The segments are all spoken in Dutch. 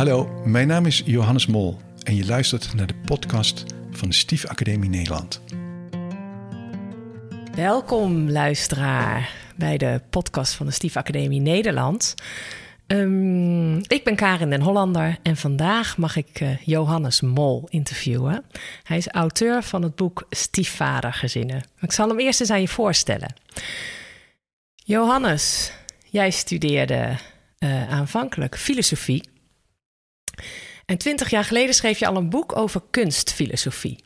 Hallo, mijn naam is Johannes Mol en je luistert naar de podcast van de Stief Academie Nederland. Welkom luisteraar bij de podcast van de Stief Academie Nederland. Um, ik ben Karin den Hollander en vandaag mag ik uh, Johannes Mol interviewen. Hij is auteur van het boek Stiefvadergezinnen. Ik zal hem eerst eens aan je voorstellen. Johannes, jij studeerde uh, aanvankelijk filosofie. En twintig jaar geleden schreef je al een boek over kunstfilosofie.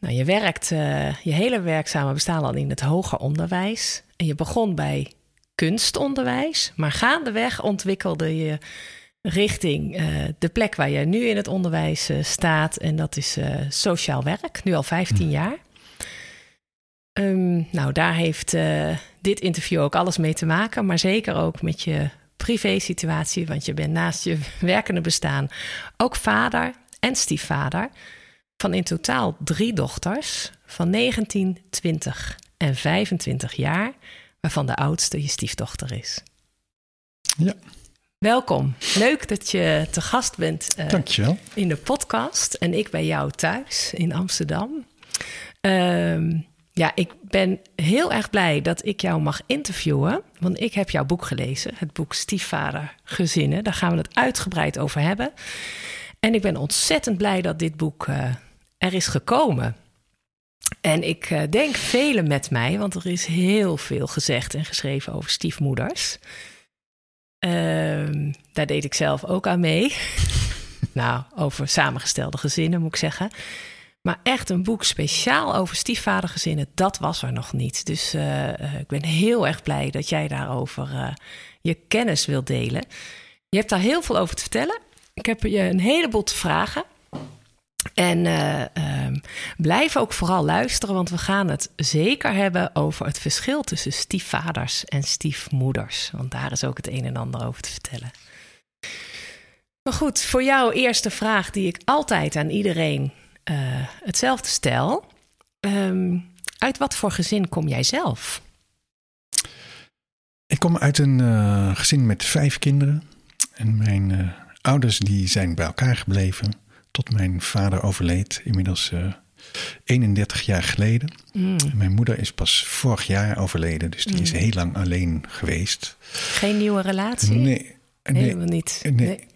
Nou, je werkt uh, je hele werkzame bestaan al in het hoger onderwijs. En je begon bij kunstonderwijs, maar gaandeweg ontwikkelde je richting uh, de plek waar je nu in het onderwijs uh, staat. En dat is sociaal werk, nu al 15 hm. jaar. Um, nou, daar heeft dit interview ook alles mee te maken, maar zeker ook met je privé-situatie, want je bent naast je werkende bestaan ook vader en stiefvader van in totaal drie dochters van 19, 20 en 25 jaar, waarvan de oudste je stiefdochter is. Ja. Welkom. Leuk dat je te gast bent uh, Dankjewel. in de podcast en ik bij jou thuis in Amsterdam. Uh, ja, ik ben heel erg blij dat ik jou mag interviewen. Want ik heb jouw boek gelezen, het boek Stiefvader Gezinnen. Daar gaan we het uitgebreid over hebben. En ik ben ontzettend blij dat dit boek uh, er is gekomen. En ik uh, denk velen met mij, want er is heel veel gezegd en geschreven over stiefmoeders. Uh, daar deed ik zelf ook aan mee. nou, over samengestelde gezinnen moet ik zeggen. Maar echt een boek speciaal over stiefvadergezinnen, dat was er nog niet. Dus uh, ik ben heel erg blij dat jij daarover uh, je kennis wilt delen. Je hebt daar heel veel over te vertellen. Ik heb je een heleboel te vragen. En uh, blijf ook vooral luisteren, want we gaan het zeker hebben over het verschil tussen stiefvaders en stiefmoeders. Want daar is ook het een en ander over te vertellen. Maar goed, voor jou eerste vraag die ik altijd aan iedereen uh, hetzelfde stel. Um, uit wat voor gezin kom jij zelf? Ik kom uit een uh, gezin met vijf kinderen. En mijn uh, ouders die zijn bij elkaar gebleven tot mijn vader overleed, inmiddels 31 jaar geleden. Mm. Mijn moeder is pas vorig jaar overleden, dus die mm. is heel lang alleen geweest. Geen nieuwe relatie? Nee. nee Helemaal niet. Nee. nee.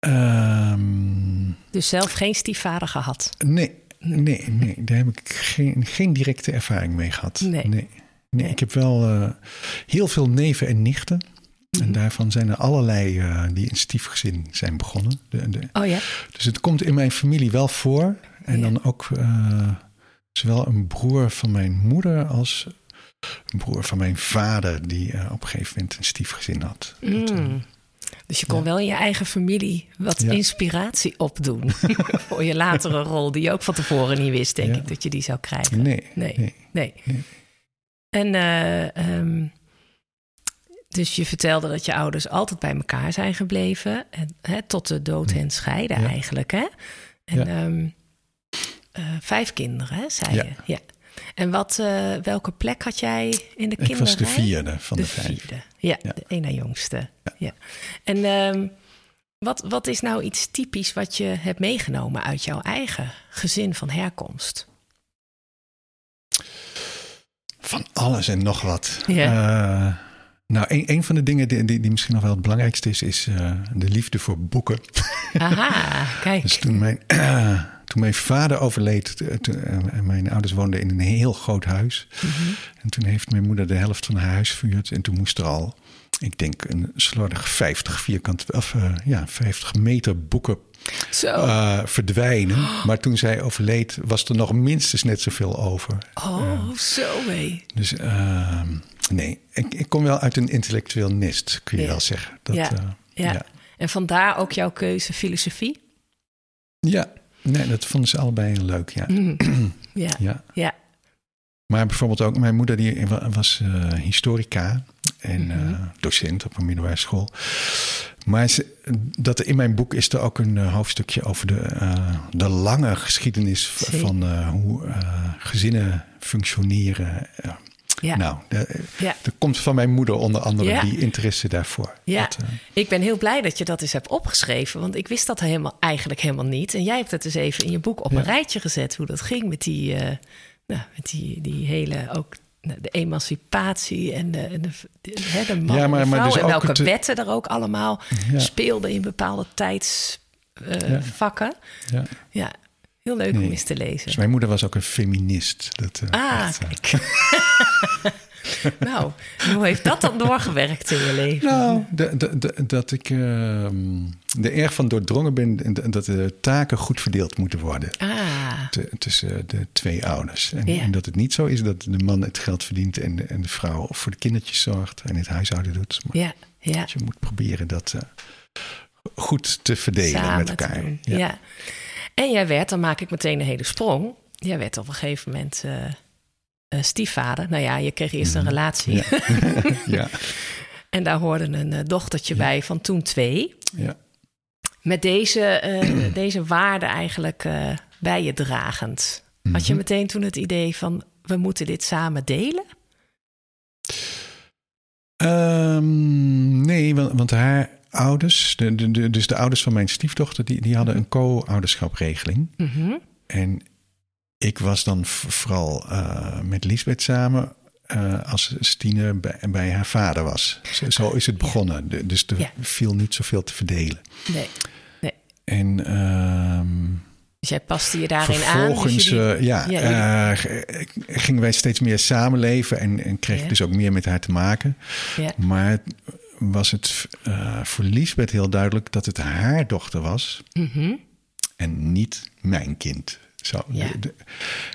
Um, dus zelf geen stiefvader gehad? Nee, nee, nee. Daar heb ik geen, geen directe ervaring mee gehad. Nee. nee. nee. Ik heb wel uh, heel veel neven en nichten. En Mhm. daarvan zijn er allerlei uh, die in stiefgezin zijn begonnen. De, de, oh ja? Dus het komt in mijn familie wel voor. En ja. dan ook uh, zowel een broer van mijn moeder als een broer van mijn vader... die uh, op een gegeven moment een stiefgezin had. Mm. Dat, dus je kon ja. wel in je eigen familie wat ja. inspiratie opdoen voor je latere rol, die je ook van tevoren niet wist, denk ja. ik, dat je die zou krijgen. Nee. Nee. nee. nee. nee. En uh, um, dus je vertelde dat je ouders altijd bij elkaar zijn gebleven, en, hè, tot de dood hen scheiden eigenlijk, hè? En um, uh, vijf kinderen, hè, zei je. Ja. En wat, uh, welke plek had jij in de kinderen? Ik was de vierde van de, de vijf. Vierde. Ja, ja, de ene jongste. Ja. ja. En um, wat, wat is nou iets typisch wat je hebt meegenomen uit jouw eigen gezin van herkomst? Van alles en nog wat. Ja. Uh, nou, een, een van de dingen die, die, die, misschien nog wel het belangrijkste is, is uh, de liefde voor boeken. Aha, kijk. dus toen mijn, toen mijn vader overleed, toen, uh, mijn ouders woonden in een heel groot huis. Mhm. En toen heeft mijn moeder de helft van haar huis verhuurd. En toen moest er al, ik denk, een slordig 50 vierkant, of ja, 50 meter boeken verdwijnen. Oh. Maar toen zij overleed, was er nog minstens net zoveel over. Oh, zo mee. Dus ehm, nee, ik, ik, kom wel uit een intellectueel nest, kun je ja. wel zeggen. Dat, ja. Ja. ja. En vandaar ook jouw keuze filosofie? Ja, nee, dat vonden ze allebei heel leuk, ja. Mm. ja. ja. ja. Maar bijvoorbeeld ook, mijn moeder die was uh, historica en Mhm. uh, docent op een middelbare school. Maar ze, dat in mijn boek is er ook een uh, hoofdstukje over de, de lange geschiedenis van hoe gezinnen functioneren. Ja. Nou, de- Ja. er komt van mijn moeder onder andere Ja. die interesse daarvoor. Ja, Dat, eh, ik ben heel blij dat je dat eens hebt opgeschreven. Want ik wist dat helemaal, eigenlijk helemaal niet. En jij hebt het dus even in je boek op een rijtje gezet. Hoe dat ging met die, eh, nou, met die, die hele ook nou, de emancipatie en de, en de, de, hè, de man Ja, en maar- de maar vrouw. dus en welke het- wetten er ook allemaal Ja. speelden in bepaalde tijdsvakken. ja. ja, heel leuk Nee. om eens te lezen. Dus mijn moeder was ook een feminist. Dat, eh, Ah, echt, eh, kijk. nou, hoe heeft dat dan doorgewerkt in je leven? Nou, de- de- de- dat ik ehm, er erg van doordrongen ben en dat de taken goed verdeeld moeten worden Ah, tussen de twee ouders. En, Ja. en dat het niet zo is dat de man het geld verdient en de, en de vrouw voor de kindertjes zorgt en het huishouden doet. Maar ja, ja. dat je moet proberen dat eh, goed te verdelen samen met elkaar. Ja. En jij werd, dan maak ik meteen een hele sprong. Jij werd op een gegeven moment eh, stiefvader. Nou ja, je kreeg eerst een relatie. Ja. ja, En daar hoorde een eh, dochtertje bij van toen twee. ja. Met deze, eh, deze waarde eigenlijk bij je dragend. Had je Mhm. meteen toen het idee van, we moeten dit samen delen? Ehm, nee, want, want haar ouders, de, de, de- dus de ouders van mijn stiefdochter, die, die hadden een co-ouderschapregeling. Mhm. En ik was dan vooral eh, met Lisbeth samen eh, als Stine bij, bij haar vader was. Zo, zo is het begonnen. De- dus er Ja. viel niet zoveel te verdelen. Nee. En ehm, Dus jij paste je daarin aan. vervolgens Dus jullie- eh, ja, gingen wij steeds meer samenleven en, en kreeg ik dus ook meer met haar te maken. ja. Maar was het eh, voor heel duidelijk dat het haar dochter was Mhm. en niet mijn kind. Zo, Ja. de- de-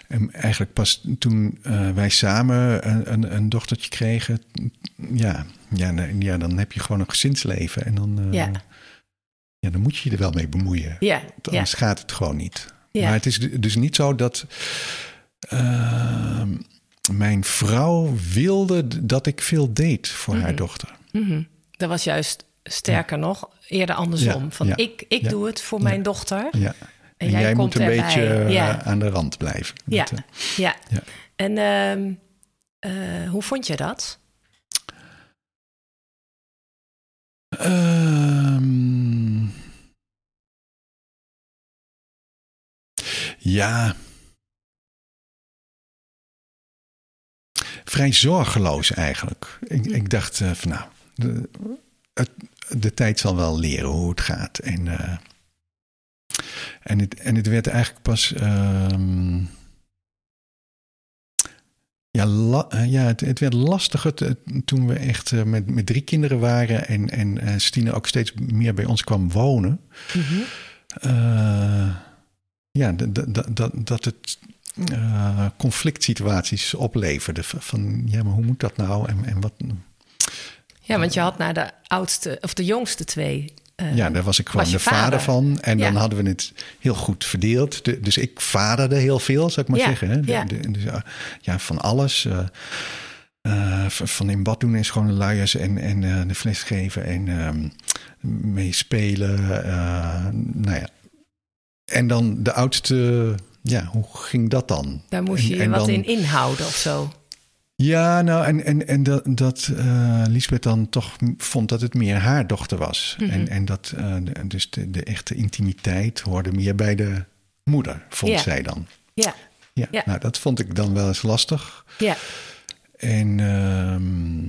en eigenlijk pas toen eh, wij samen een, een, een dochtertje kregen, ja, ja, dan heb je gewoon een gezinsleven en dan, eh, Ja. ja, dan moet je je er wel mee bemoeien. Ja, ja, Anders gaat het gewoon niet. Ja. Maar het is du- dus niet zo dat eh, mijn vrouw wilde dat ik veel deed voor haar Mhm. dochter. Mhm. Dat was juist sterker nog, eerder andersom. Van ik, ik doe het voor mijn dochter. Ja. En, jij jij, komt moet een erbij. beetje eh, Ja. aan de rand blijven. Ja, eh, ja. Ja. En ehm, eh, hoe vond je dat? Ehm, ja. Vrij zorgeloos eigenlijk. Ik, ik dacht van nou, de, het, de tijd zal wel leren hoe het gaat. En, eh, en, het, en het werd eigenlijk pas. ehm, ja, la- eh, ja het, het werd lastiger te- toen we echt eh, met, met drie kinderen waren en, en Stine ook steeds meer bij ons kwam wonen. Mhm. Eh, ja, dat, dat, dat, dat het eh, conflict situaties opleverde. Van ja, maar hoe moet dat nou? En, en wat. Ja, want je had naar de oudste of de jongste twee. eh, Ja, daar was ik gewoon was de vader, vader. van. En dan hadden we het heel goed verdeeld. De- dus ik vaderde heel veel, zou ik maar Ja, zeggen. Hè? De- ja. de- dus, ja, ja, van alles. eh, eh, van in bad doen en schone luiers en, en eh, de fles geven en ehm meespelen. eh, nou ja. En dan de oudste, ja, hoe ging dat dan? daar moest je En- wat dan- in inhouden of zo. Ja, nou, en, en, en dat, dat eh, Lisbeth dan toch vond dat het meer haar dochter was. Mhm. En, en dat eh, de, dus de, de echte intimiteit hoorde meer bij de moeder, vond zij dan. Ja, Ja, Ja. Nou, dat vond ik dan wel eens lastig. ja, En ehm,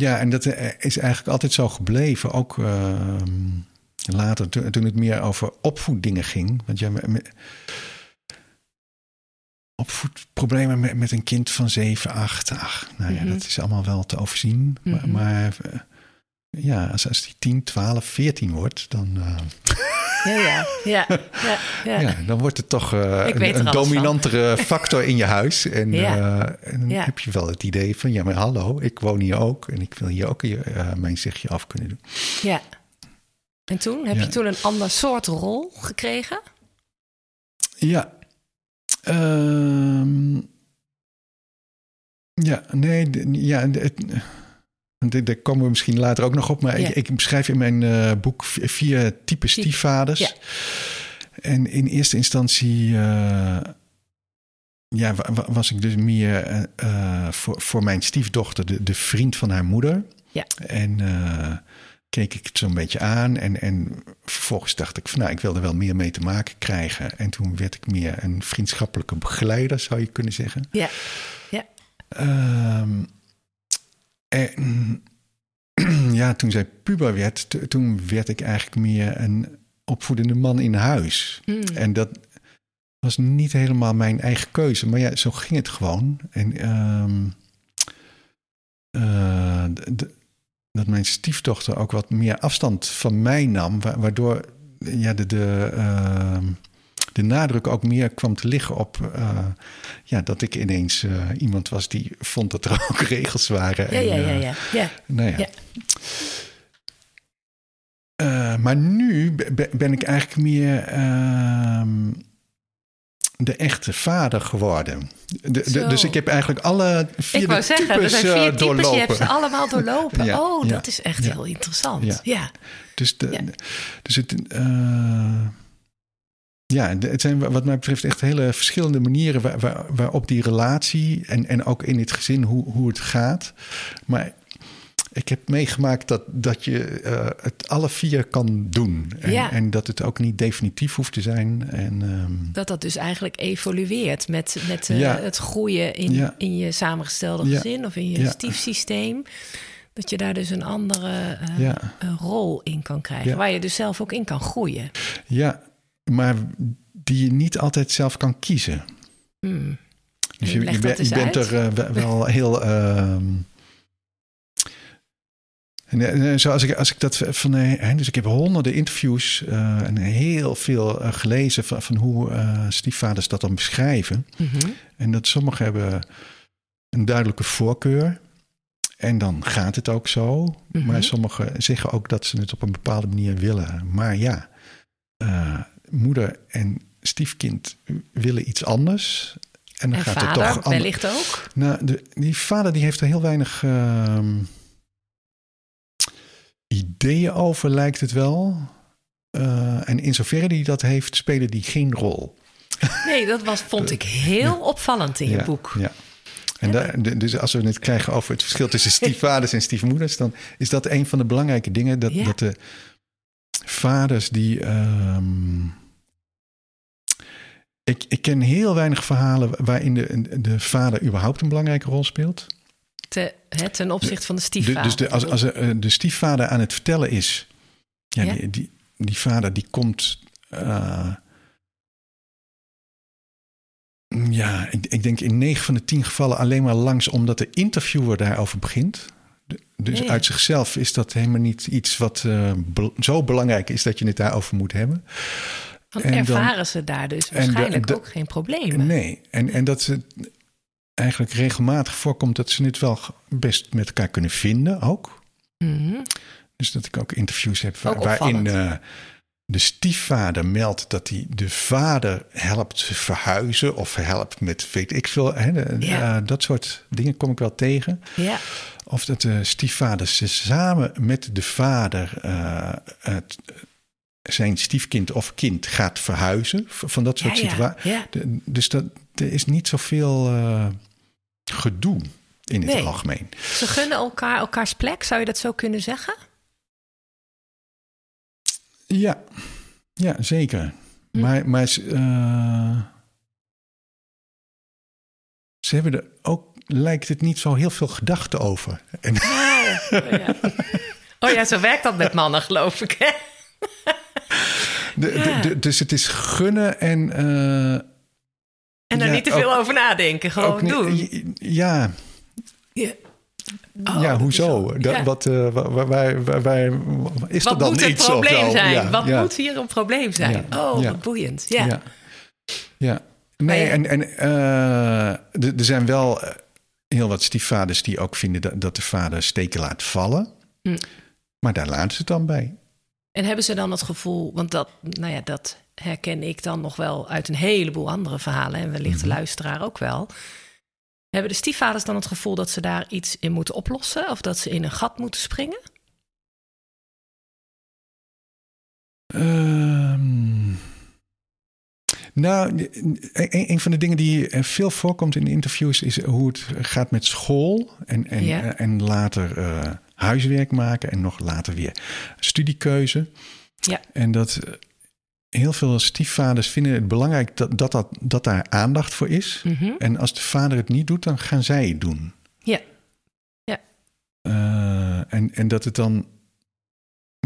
ja, en dat eh, is eigenlijk altijd zo gebleven. Ook ehm, later, toen, het meer over opvoeddingen ging. Want ja, opvoedproblemen met, met een kind van 7, 8. Ach, nou ja, Mhm. dat is allemaal wel te overzien. Maar, Mhm. maar eh, ja, als, als die 10, 12, 14 wordt, dan, eh, ja, ja, ja, ja, ja. ja. dan wordt het toch eh, een, een alles van. dominantere factor in je huis. En, en dan heb je wel het idee van, ja, maar hallo, ik woon hier ook en ik wil hier ook mijn zegje af kunnen doen. Ja. En toen? Heb je toen een ander soort rol gekregen? Ja. Ehm, ja, nee, ja, het, d- daar komen we misschien later ook nog op. Maar Ja. ik, ik beschrijf in mijn eh, boek vier typen Typ- stiefvaders. ja. En in eerste instantie, eh, ja, was ik dus meer voor, voor mijn stiefdochter de, de vriend van haar moeder. Ja. En keek ik het zo'n beetje aan. En, en vervolgens dacht ik van nou, ik wilde wel meer mee te maken krijgen. En toen werd ik meer een vriendschappelijke begeleider, zou je kunnen zeggen. Ja, ja. Ehm, en ja, toen zij puber werd, toen werd ik eigenlijk meer een opvoedende man in huis. Hmm. En dat was niet helemaal mijn eigen keuze. Maar ja, zo ging het gewoon. En um, de, dat mijn stiefdochter ook wat meer afstand van mij nam, waardoor ja, de, de, ehm, de nadruk ook meer kwam te liggen op uh, ja, dat ik ineens uh, iemand was die vond dat er ook regels waren. Ja, en, ja, ja, uh, ja. ja. Nou ja. Ja. maar nu ben ik eigenlijk meer ehm, de echte vader geworden. De, de, dus ik heb eigenlijk alle vier ik wou zeggen, types er zijn vier uh, types, doorlopen. je hebt ze allemaal doorlopen. Ja, oh, dat is echt heel interessant. Ja. Dus, de, dus het, uh, ja, het zijn wat mij betreft echt hele verschillende manieren waar, waar, waarop die relatie en, en ook in het gezin hoe, hoe het gaat. Maar ik heb meegemaakt dat, dat je eh, het alle vier kan doen. En, Ja. en dat het ook niet definitief hoeft te zijn. En, ehm, Dat dat dus eigenlijk evolueert met, met eh, Ja. het groeien in, Ja. in je samengestelde gezin of in je stiefsysteem. Dat je daar dus een andere eh, rol in kan krijgen. Waar je dus zelf ook in kan groeien. ja, maar die je niet altijd zelf kan kiezen. Hmm. Dus En je, bent- je eens bent uit. er wel- wel heel. ehm, en, eh, zoals ik, als ik dat van. eh, hè, dus ik heb honderden interviews eh, en heel veel eh, gelezen van, van hoe eh, stiefvaders dat dan beschrijven. Mhm. En dat sommigen hebben een duidelijke voorkeur. En dan gaat het ook zo. Mhm. Maar sommigen zeggen ook dat ze het op een bepaalde manier willen. Maar ja, eh, moeder en stiefkind willen iets anders. En dan En gaat vader het toch wellicht ook. Nou, de, die vader die heeft er heel weinig ehm, ideeën over, lijkt het wel. Eh, en in zoverre die dat heeft, spelen die geen rol. Nee, dat was, vond ik heel opvallend in je ja, boek. Ja. En daar- dus als we het krijgen over het verschil tussen stiefvaders en stiefmoeders, dan is dat een van de belangrijke dingen. Dat, Ja. dat de vaders die. ehm, ik, ik ken heel weinig verhalen waarin de, de vader überhaupt een belangrijke rol speelt. Hè, ten opzichte van de De- stiefvader. dus de, als, als eh, de stiefvader aan het vertellen is, ja, Ja. Die, die, die vader die komt. eh, ja, ik, ik denk in 9 van de 10 gevallen alleen maar langs omdat de interviewer daarover begint. Dus Ja, ja. uit zichzelf is dat helemaal niet iets wat eh, be- zo belangrijk is dat je het daarover moet hebben. Dan en dan- ervaren ze daar dus waarschijnlijk ook geen problemen. Nee, en, en dat het eigenlijk regelmatig voorkomt dat ze het wel best met elkaar kunnen vinden ook. Mhm. Dus dat ik ook interviews heb waar- Ook waarin eh, de stiefvader meldt dat hij de vader helpt verhuizen of helpt met weet ik veel. Hè, de- Ja. eh, dat soort dingen kom ik wel tegen. Ja, Of dat de stiefvader ze samen met de vader eh, het, zijn stiefkind of kind gaat verhuizen. Van dat soort Ja, situaties. Dus dat, er is niet zoveel gedoe in het Nee. algemeen. ze gunnen elkaar elkaars plek, zou je dat zo kunnen zeggen? Ja, ja zeker. Hm. Maar, maar ze, eh, ze hebben er ook, lijkt het niet zo heel veel gedachten over. En, Oh ja. oh ja, zo werkt dat met mannen, geloof ik. Hè? de, de- de- dus het is gunnen en. eh, En daar Ja, niet te veel ook- over nadenken, gewoon niet- doen. Ja, Ja. Oh, ja dat hoezo? Dat, ja. Wat, eh, waar, waar, waar, waar- is Wat er dan moet het iets probleem of zo? zijn? Ja, Wat ja, moet hier een probleem zijn? Ja, Oh, ja. wat boeiend. Ja. Ja. ja. Nee, en, en eh, er zijn wel eh, heel wat stiefvaders die ook vinden dat, dat de vader steken laat vallen. Hm. Maar daar laten ze het dan bij. En hebben ze dan het gevoel, want dat, nou ja, dat herken ik dan nog wel uit een heleboel andere verhalen en wellicht de Mhm. luisteraar ook wel. Hebben de stiefvaders dan het gevoel dat ze daar iets in moeten oplossen of dat ze in een gat moeten springen? Ehm, Nou, een, een van de dingen die eh, veel voorkomt in interviews is hoe het gaat met school en, en, Ja. eh, en later eh, huiswerk maken en nog later weer studiekeuze. Ja. En dat eh, heel veel stiefvaders vinden het belangrijk dat, dat, dat, dat daar aandacht voor is. Mhm. En als de vader het niet doet, dan gaan zij het doen. Ja. Eh, en, en dat het dan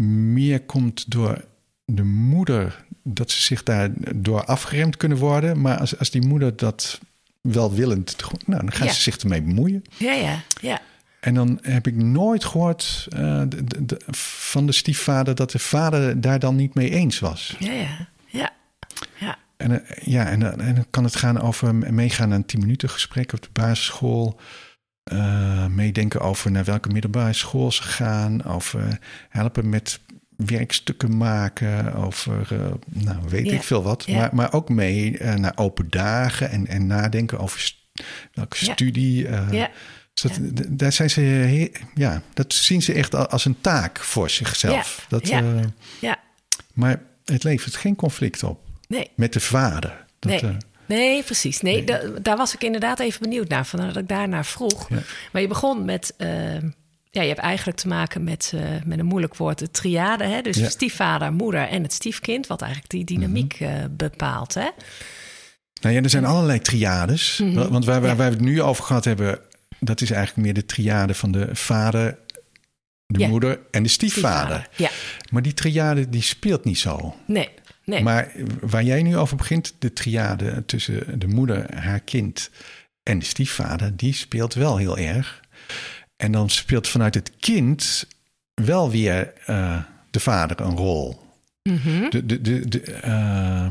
meer komt door de moeder, dat ze zich daar door afgeremd kunnen worden. Maar als, als die moeder dat welwillend, nou, dan gaat Ja. ze zich ermee bemoeien. Ja, ja, ja. En dan heb ik nooit gehoord eh, de- de- de- van de stiefvader dat de vader daar dan niet mee eens was. Ja, ja. Ja. Ja. En, eh, ja, en, dan- en dan kan het gaan over meegaan naar een 10 minuten gesprek op de basisschool. eh, meedenken over naar welke middelbare school ze gaan. Over helpen met werkstukken maken. Over, eh, nou weet Ja, ik veel wat. ja. Maar, maar ook mee eh, naar open dagen en, en nadenken over st- welke studie. eh, Ja. Dus dat, daar zijn ze, ja, dat zien ze echt als een taak voor zichzelf. Ja, Dat, ja. eh, Ja. maar het levert geen conflict op Nee. met de vader. Dat, Nee. eh, Nee, precies. Nee, da- daar was ik inderdaad even benieuwd naar, vandaar dat ik daarnaar vroeg. Maar je begon met, eh, ja, je hebt eigenlijk te maken met, eh, met een moeilijk woord, de triade. Hè? Dus stiefvader, moeder en het stiefkind, wat eigenlijk die dynamiek eh, bepaalt. Hè? Nou ja, er zijn allerlei triades. Mhm. Want waar, waar, waar we het nu over gehad hebben, dat is eigenlijk meer de triade van de vader, de Ja. moeder en de stiefvader. Ja, Maar die triade die speelt niet zo. nee, nee. Maar waar jij nu over begint, de triade tussen de moeder, haar kind en de stiefvader, die speelt wel heel erg. En dan speelt vanuit het kind wel weer eh, de vader een rol. Mhm. De, de, de, de, eh,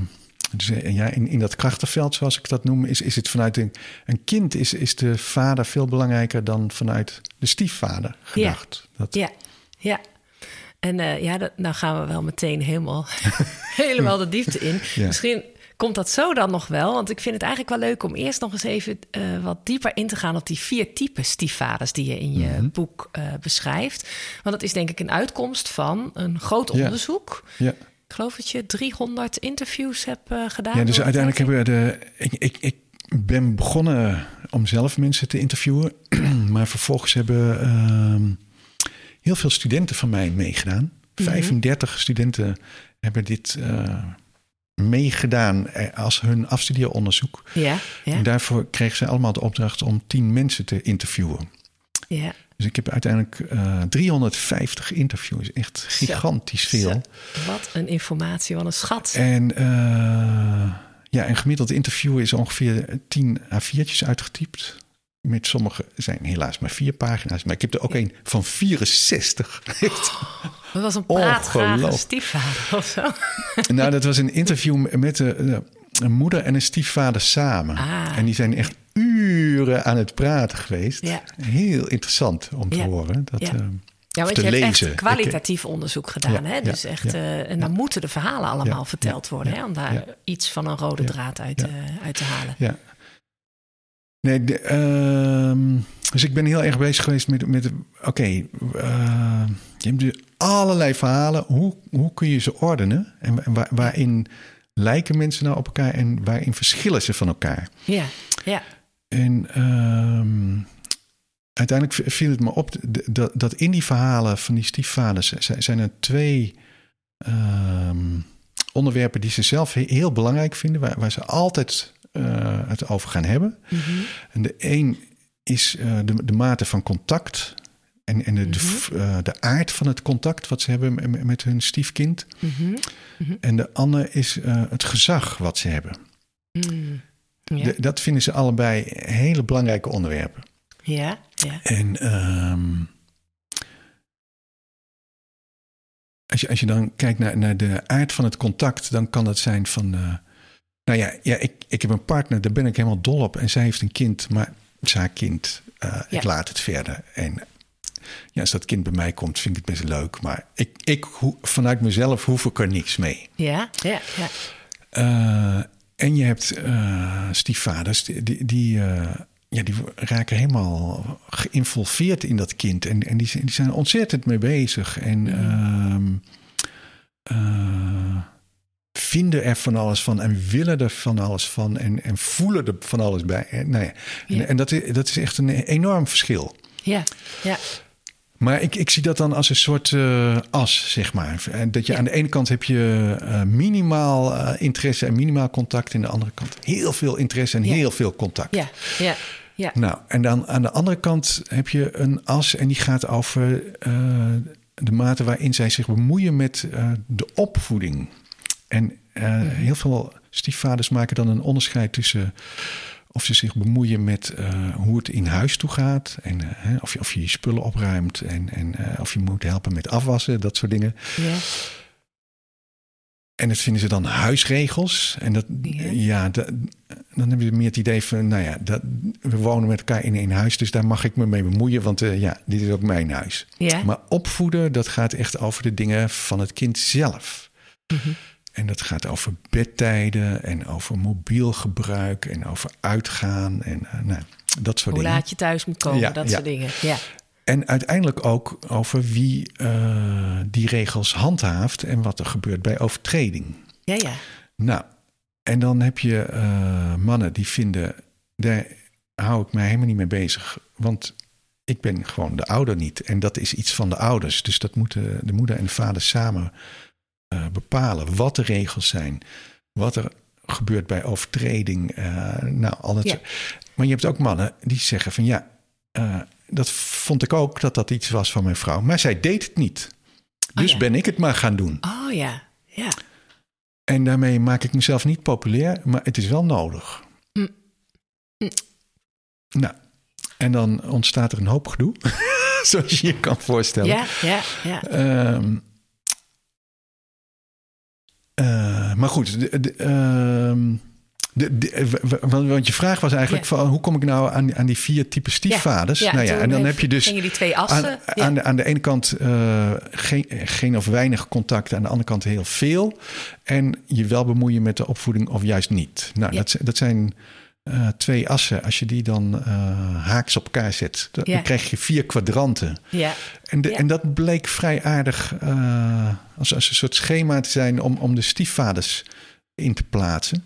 dus, ja, in, in dat krachtenveld, zoals ik dat noem, is, is het vanuit een, een kind is, is de vader veel belangrijker dan vanuit de stiefvader gedacht. Dat, Ja, ja. En eh, ja, dat, nou gaan we wel meteen helemaal, helemaal de diepte in. Ja. Misschien komt dat zo dan nog wel. Want ik vind het eigenlijk wel leuk om eerst nog eens even eh, wat dieper in te gaan op die vier typen stiefvaders die je in je Mhm. boek eh, beschrijft. Want dat is denk ik een uitkomst van een groot Ja. onderzoek. ja. Geloof dat je 300 interviews hebt eh, gedaan. Ja, dus uiteindelijk hebben we de. Ik, ik, ik ben begonnen om zelf mensen te interviewen. Maar vervolgens hebben ehm, heel veel studenten van mij meegedaan. Mhm. 35 studenten hebben dit eh, meegedaan eh, als hun afstudeeronderzoek. Ja, ja, En daarvoor kregen ze allemaal de opdracht om 10 mensen te interviewen. ja. Dus ik heb uiteindelijk eh 350 interviews. Echt gigantisch veel. Zo, Wat een informatie, wat een schat. En eh, ja, een gemiddeld interview is ongeveer 10 A4'tjes uitgetypt. Met sommige zijn helaas maar vier pagina's. Maar ik heb er ook een van 64. Echt. Dat was een praatgrage stiefvader of zo. nou, dat was een interview met de, de- een moeder en een stiefvader samen. Ah. En die zijn echt uren aan het praten geweest. Ja. Heel interessant om te horen. Dat, Ja. eh, Ja, want je hebt lezen. echt kwalitatief onderzoek gedaan. Ja, hè? ja, Dus echt, ja. eh, en dan moeten de verhalen allemaal verteld worden. hè? Om daar iets van een rode draad uit, eh, uit te halen. Ja. Nee, de, ehm, dus ik ben heel erg bezig geweest met, met oké, eh, je hebt dus allerlei verhalen. Hoe, hoe kun je ze ordenen? En wa- waar, waarin lijken mensen nou op elkaar en waarin verschillen ze van elkaar? Ja, ja, En ehm, uiteindelijk viel het me op dat, dat in die verhalen van die stiefvaders zijn er twee ehm, onderwerpen die ze zelf he- heel belangrijk vinden, waar, waar ze altijd eh, het over gaan hebben. Mhm. En de een is eh, de, de mate van contact en, en de, de, Mhm. eh, de aard van het contact wat ze hebben met, hun stiefkind. Mhm. En de ander is eh, het gezag wat ze hebben. Mm. Ja, De- dat vinden ze allebei hele belangrijke onderwerpen. ja, ja. En ehm, als, je, als je dan kijkt naar, naar de aard van het contact, dan kan dat zijn van. eh, nou ja, ja ik, ik heb een partner, daar ben ik helemaal dol op. En zij heeft een kind, maar haar kind. Ja. Ik laat het verder. En ja, als dat kind bij mij komt, vind ik het best leuk. Maar ik, ik, vanuit mezelf hoef ik er niks mee. Ja, ja, ja. Eh, en je hebt eh, stiefvaders die, die, eh, ja, die raken helemaal geïnvolveerd in dat kind. En, en die, zijn- die zijn ontzettend mee bezig. En ehm, eh, vinden er van alles van en willen er van alles van en, en voelen er van alles bij. En, nou ja. Ja. En, en dat, is, dat is echt een enorm verschil. Ja, ja. Maar ik, ik zie dat dan als een soort eh, as, zeg maar. En dat je Ja. aan de ene kant heb je eh, minimaal eh, interesse en minimaal contact. En aan de andere kant heel veel interesse en Ja. heel veel contact. Ja, ja, ja. Nou, en dan aan de andere kant heb je een as en die gaat over de mate waarin zij zich bemoeien met de opvoeding. En eh, heel veel stiefvaders maken dan een onderscheid tussen of ze zich bemoeien met eh, hoe het in huis toe gaat. En eh, hè, of, je, of je je spullen opruimt en, en eh, of je moet helpen met afwassen, dat soort dingen. ja. En dat vinden ze dan huisregels. En dat, Ja. ja, dat- dan hebben ze meer het idee van, nou ja, dat, we wonen met elkaar in één huis, dus daar mag ik me mee bemoeien, want ja, dit is ook mijn huis. Ja. Maar opvoeden, dat gaat echt over de dingen van het kind zelf. Mhm. En dat gaat over bedtijden en over mobiel gebruik en over uitgaan en eh, nou, dat soort Hoe dingen. laat je thuis moet komen, Ja, dat ja. soort dingen. Ja, En uiteindelijk ook over wie eh, die regels handhaaft en wat er gebeurt bij overtreding. ja, ja. Nou, en dan heb je eh, mannen die vinden, daar hou ik mij helemaal niet mee bezig. Want ik ben gewoon de ouder niet. En dat is iets van de ouders. Dus dat moeten de moeder en de vader samen eh, bepalen. Wat de regels zijn. Wat er gebeurt bij overtreding. eh, nou, al dat Ja. Maar je hebt ook mannen die zeggen van ja, eh, dat vond ik ook dat dat iets was van mijn vrouw. Maar zij deed het niet. Oh Dus ja. ben ik het maar gaan doen. Oh ja, ja. En daarmee maak ik mezelf niet populair, maar het is wel nodig. Mm. Mm. Nou, en dan ontstaat er een hoop gedoe, zoals je je kan voorstellen. Ja, ja, ja. Ehm, eh, maar goed, de, de, ehm, de, w- want je vraag was eigenlijk Ja. van hoe kom ik nou aan, aan die vier typen stiefvaders? Ja, nou ja, en dan heb je dus die twee assen. aan, aan, de, aan de ene kant eh, geen, geen of weinig contact, aan de andere kant heel veel. En je wel bemoeien met de opvoeding of juist niet. Nou, dat, dat zijn eh, twee assen. Als je die dan eh, haaks op elkaar zet, dan, Ja. krijg je vier kwadranten. ja, En, de, Ja. en dat bleek vrij aardig eh, als, als een soort schema te zijn om, om de stiefvaders in te plaatsen.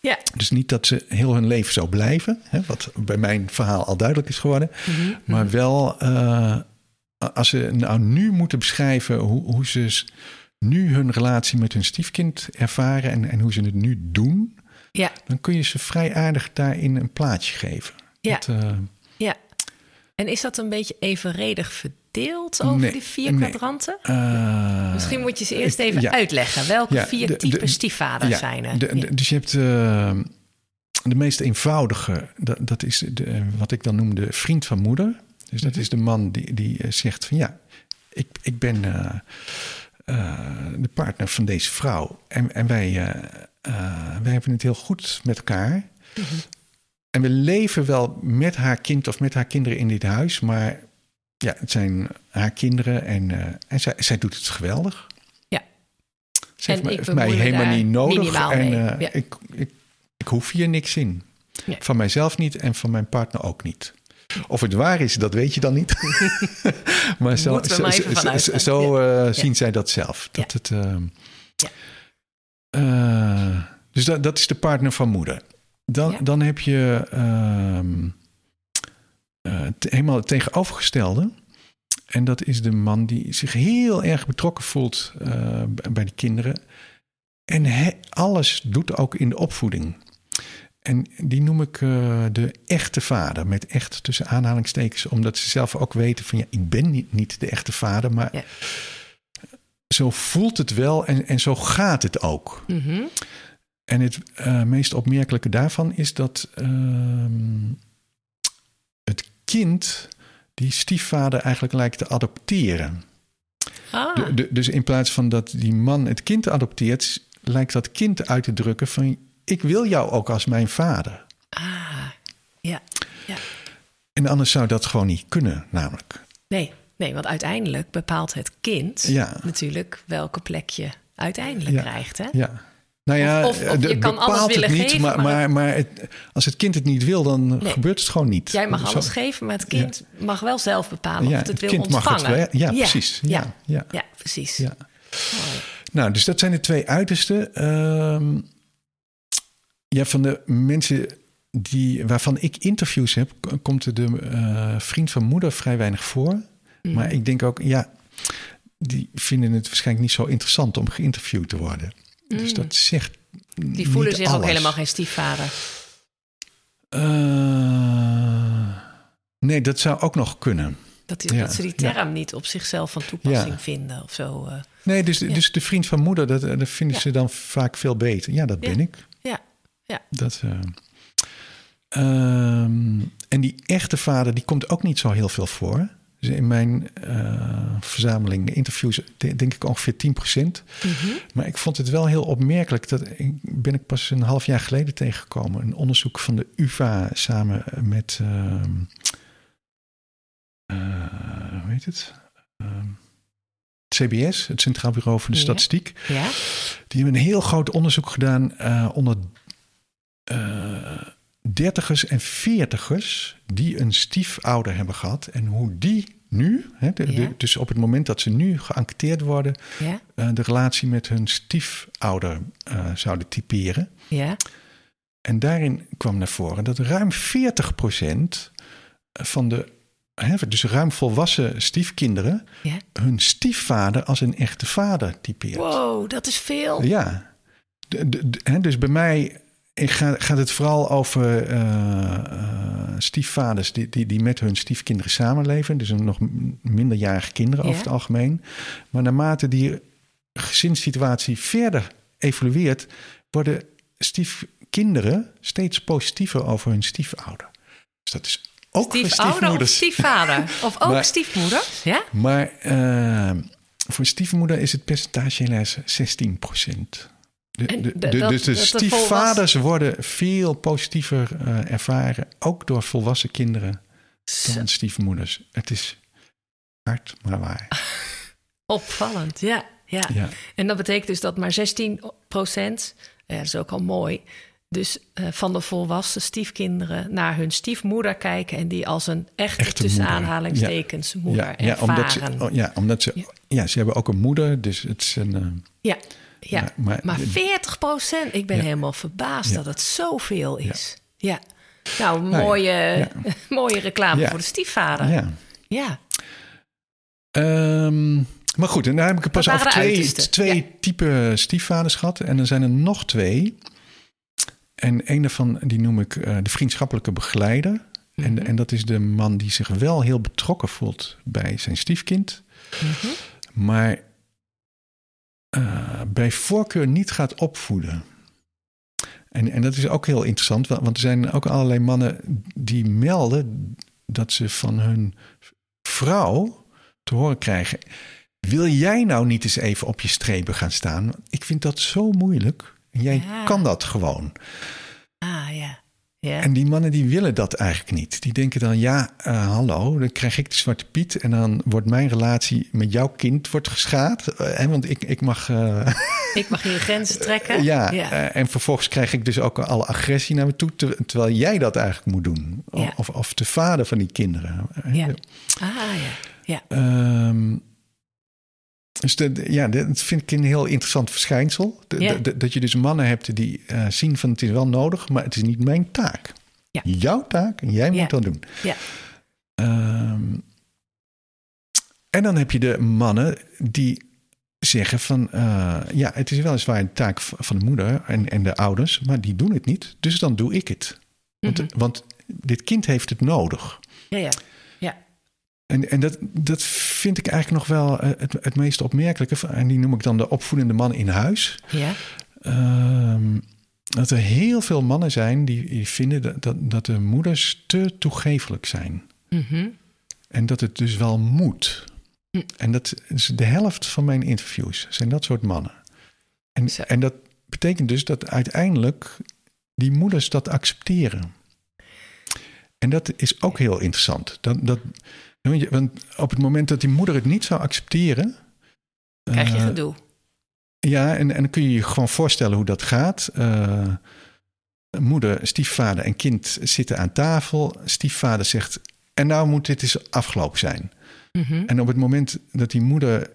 ja. Dus niet dat ze heel hun leven zo blijven, hè, wat bij mijn verhaal al duidelijk is geworden. Mhm. Maar wel, als ze nou nu moeten beschrijven hoe, hoe ze nu hun relatie met hun stiefkind ervaren en, en hoe ze het nu doen, ja, dan kun je ze vrij aardig daarin een plaatje geven. Ja. Dat, eh, ja. En is dat een beetje evenredig verdeeld over Nee, die vier nee. kwadranten? eh, Misschien moet je ze eerst even ja. uitleggen. Welke Ja, vier de- de- stiefvaders ja, zijn er? de- de- Ja. Dus je hebt eh, de meest eenvoudige, dat, dat is de, wat ik dan noem de vriend van moeder. Dus dat Mhm. is de man die, die eh, zegt van ja, ik, ik ben eh, eh, de partner van deze vrouw. En, en wij, eh, eh, wij hebben het heel goed met elkaar. Mhm. En we leven wel met haar kind of met haar kinderen in dit huis. Maar ja, het zijn haar kinderen en, eh, en zij, zij doet het geweldig. Ja. Ze heeft, mij helemaal niet nodig. En ja. ik, ik, ik hoef hier niks in. Nee. Van mijzelf niet en van mijn partner ook niet. Of het waar is, dat weet je dan niet. maar zo, zo, Ja. zien zij dat zelf. Dat het, ehm, Ja. Eh, dus dat, dat is de partner van moeder. Dan, Ja. dan heb je ehm, eh, helemaal het tegenovergestelde. En dat is de man die zich heel erg betrokken voelt eh, bij de kinderen. En he- alles doet ook in de opvoeding. En die noem ik de echte vader, met echt tussen aanhalingstekens, omdat ze zelf ook weten van ja, ik ben niet, niet de echte vader, maar Ja. Zo voelt het wel en, en zo gaat het ook. Mhm. En het eh, meest opmerkelijke daarvan is dat ehm, het kind die stiefvader eigenlijk lijkt te adopteren. Ah, De- de- dus in plaats van dat die man het kind adopteert, lijkt dat kind uit te drukken van ik wil jou ook als mijn vader. ah, ja, ja. En anders zou dat gewoon niet kunnen, namelijk. Nee, nee, want uiteindelijk bepaalt het kind Ja. natuurlijk welke plek je uiteindelijk Ja. krijgt. Hè? Ja. Nou ja, Of- of het je kan alles willen niet, geven, maar, maar maar, het, als het kind het niet wil, dan Nee. gebeurt het gewoon niet. Jij mag Zo- alles geven, maar het kind mag wel zelf bepalen of het het wil kind mag het ontvangen. wel- ja, precies. Ja, ja, ja. precies. Ja. Nou, dus dat zijn de twee uitersten. Ehm, ja, van de mensen die, waarvan ik interviews heb, komt de eh, vriend van moeder vrij weinig voor. Mm. Maar ik denk ook, ja, die vinden het waarschijnlijk niet zo interessant om geïnterviewd te worden. Dus dat zegt. Mm. Die voelen zich ook helemaal geen stiefvader. Eh, nee, dat zou ook nog kunnen. Dat, die, Ja, dat ze die ja. term niet op zichzelf van toepassing Ja. vinden of zo. eh. Nee, dus, dus de vriend van moeder, dat, dat vinden ze dan vaak veel beter. Ja, dat ben ik. Ja, ja. Dat, eh, ehm, en die echte vader, die komt ook niet zo heel veel voor. Dus in mijn eh, verzameling interviews de- denk ik ongeveer 10%. Mhm. Maar ik vond het wel heel opmerkelijk. Dat ik, ben ik pas een half jaar geleden tegengekomen. Een onderzoek van de UvA samen met... eh, hoe heet het? Ehm, CBS, het Centraal Bureau voor de Ja. Statistiek. ja. Die hebben een heel groot onderzoek gedaan eh, onder dertigers en veertigers die een stiefouder hebben gehad. En hoe die nu, hè, de- de- Ja. dus op het moment dat ze nu geënquêteerd worden, Ja, eh, de relatie met hun stiefouder eh, zouden typeren. ja. En daarin kwam naar voren dat ruim 40% van de, hè, dus ruim volwassen stiefkinderen, ja. hun stiefvader als een echte vader typeert. Wow, dat is veel. Ja, de- hè, dus bij mij ik ga, gaat het vooral over eh, eh, stiefvaders die, die, die met hun stiefkinderen samenleven. Dus een nog minderjarige kinderen Ja. over het algemeen. Maar naarmate die gezinssituatie verder evolueert, worden stiefkinderen steeds positiever over hun stiefouder. Dus dat is ook Stiefouder of stiefvader? Of ook Maar- stiefmoeder? Ja? Maar eh, voor stiefmoeder is het percentage helaas 16 procent. De, En de, de- de- dat- dus de stiefvaders worden veel positiever eh, ervaren, ook door volwassen kinderen, dan stiefmoeders. Het is hard, maar waar. opvallend, ja, ja. Ja, En dat betekent dus dat maar 16 procent, ja, dat is ook al mooi, dus eh, van de volwassen stiefkinderen naar hun stiefmoeder kijken en die als een echte, Echte tussen moeder. aanhalingstekens moeder ja, ja, omdat ervaren. ze, oh, ja, omdat ze, Ja. ja. ze hebben ook een moeder, dus het is een. eh, ja, ja. Maar- maar, 40 procent, ik ben Ja. helemaal verbaasd dat het zoveel is. Ja. Nou, ja, mooie, mooie reclame voor de stiefvader. ja. ja. Ehm, maar goed, en daar heb ik er pas over twee, twee ja. type stiefvaders gehad. En er zijn er nog twee. En een daarvan, die noem ik eh, de vriendschappelijke begeleider. Mhm. En, en dat is de man die zich wel heel betrokken voelt bij zijn stiefkind. Mhm. Maar eh, bij voorkeur niet gaat opvoeden. En, en dat is ook heel interessant, wa- want er zijn ook allerlei mannen die melden dat ze van hun vrouw te horen krijgen: Wil jij nou niet eens even op je strepen gaan staan? Ik vind dat zo moeilijk. En jij Ja. kan dat gewoon. Ah, ja. En die mannen die willen dat eigenlijk niet. Die denken dan, ja, eh, hallo, dan krijg ik de zwarte piet... en dan wordt mijn relatie met jouw kind wordt geschaad. Eh, hè, want ik, ik mag... eh, Ik mag hier grenzen trekken. ja, en vervolgens krijg ik dus ook alle agressie naar me toe... ter- terwijl jij dat eigenlijk moet doen. Of, of de vader van die kinderen. Ja. Ah, ja. Ja. Ehm, dus de, ja, dat vind ik een heel interessant verschijnsel. De- Ja. de- dat je dus mannen hebt die eh, zien van het is wel nodig... maar het is niet mijn taak. Ja. Jouw taak en jij Ja. moet dat doen. Ja. Ehm, en dan heb je de mannen die zeggen van... eh, ja, het is weliswaar een taak van de moeder en, en de ouders... maar die doen het niet, dus dan doe ik het. Want, Mhm. want dit kind heeft het nodig. Ja, ja. En, en dat, dat vind ik eigenlijk nog wel eh, het, het meest opmerkelijke. En die noem ik dan de opvoedende man in huis. Ja. Ehm, dat er heel veel mannen zijn die, die vinden dat, dat, dat de moeders te toegevelijk zijn. Mhm. En dat het dus wel moet. Hm. En dat is de helft van mijn interviews zijn dat soort mannen. En, Zo. en dat betekent dus dat uiteindelijk die moeders dat accepteren. En dat is ook heel interessant. Dat, dat, want op het moment dat die moeder het niet zou accepteren. Krijg je eh, gedoe. ja, en, en dan kun je je gewoon voorstellen hoe dat gaat. Eh, moeder, stiefvader en kind zitten aan tafel. Stiefvader zegt: En nou moet dit eens afgelopen zijn. Mhm. En op het moment dat die moeder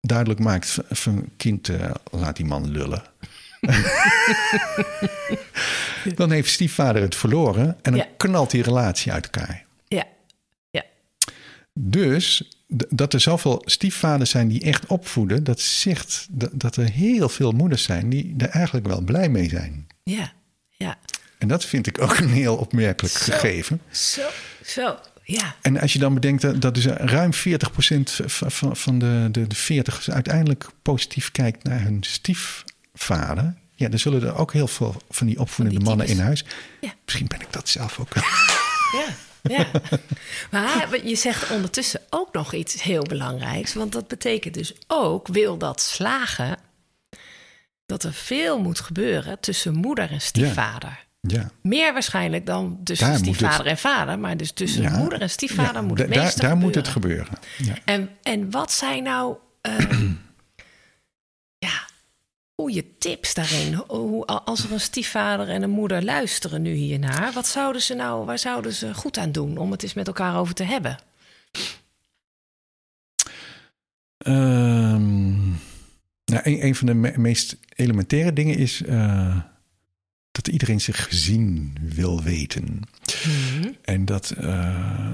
duidelijk maakt van- kind, eh, laat die man lullen. dan heeft stiefvader het verloren en dan Ja. knalt die relatie uit elkaar. Dus dat er zoveel stiefvaders zijn die echt opvoeden, dat zegt dat, dat er heel veel moeders zijn die er eigenlijk wel blij mee zijn. ja, ja. En dat vind ik ook een heel opmerkelijk Zo. gegeven. Zo, zo, ja. En als je dan bedenkt dat, dat dus ruim 40% van, van, van de, de, de 40 uiteindelijk positief kijkt naar hun stiefvader. Ja, dan zullen er ook heel veel van die opvoedende Van die mannen in huis. Ja. Misschien ben ik dat zelf ook wel. Ja, ja. Maar je zegt ondertussen ook nog iets heel belangrijks. Want dat betekent dus ook, wil dat slagen, dat er veel moet gebeuren tussen moeder en stiefvader. Ja, Meer waarschijnlijk dan tussen Daar stiefvader het- en vader. Maar dus tussen Ja. moeder en stiefvader Ja, moet het daar, meeste daar moet het gebeuren. En, en wat zijn nou ehm, goede tips daarin? Hoe, als er een stiefvader en een moeder luisteren nu hiernaar, wat zouden ze nou, waar zouden ze goed aan doen om het eens met elkaar over te hebben? Ehm, nou, een, een van de me- meest elementaire dingen is eh, dat iedereen zich gezien wil weten. Mhm. En dat. eh,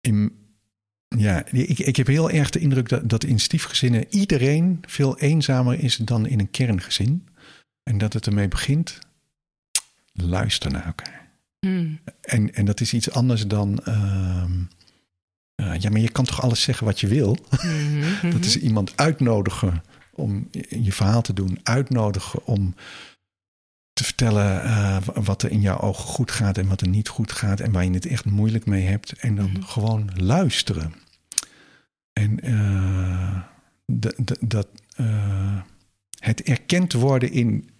in, ja, ik, ik heb heel erg de indruk dat, dat in stiefgezinnen iedereen veel eenzamer is dan in een kerngezin. En dat het ermee begint. Luister naar elkaar. Mhm. En, en dat is iets anders dan. ehm, eh, ja, maar je kan toch alles zeggen wat je wil? Mhm. Dat is iemand uitnodigen om je verhaal te doen, uitnodigen om te vertellen eh, wat er in jouw ogen goed gaat en wat er niet goed gaat en waar je het echt moeilijk mee hebt. En dan Mhm. gewoon luisteren. En eh, dat eh, het erkend worden in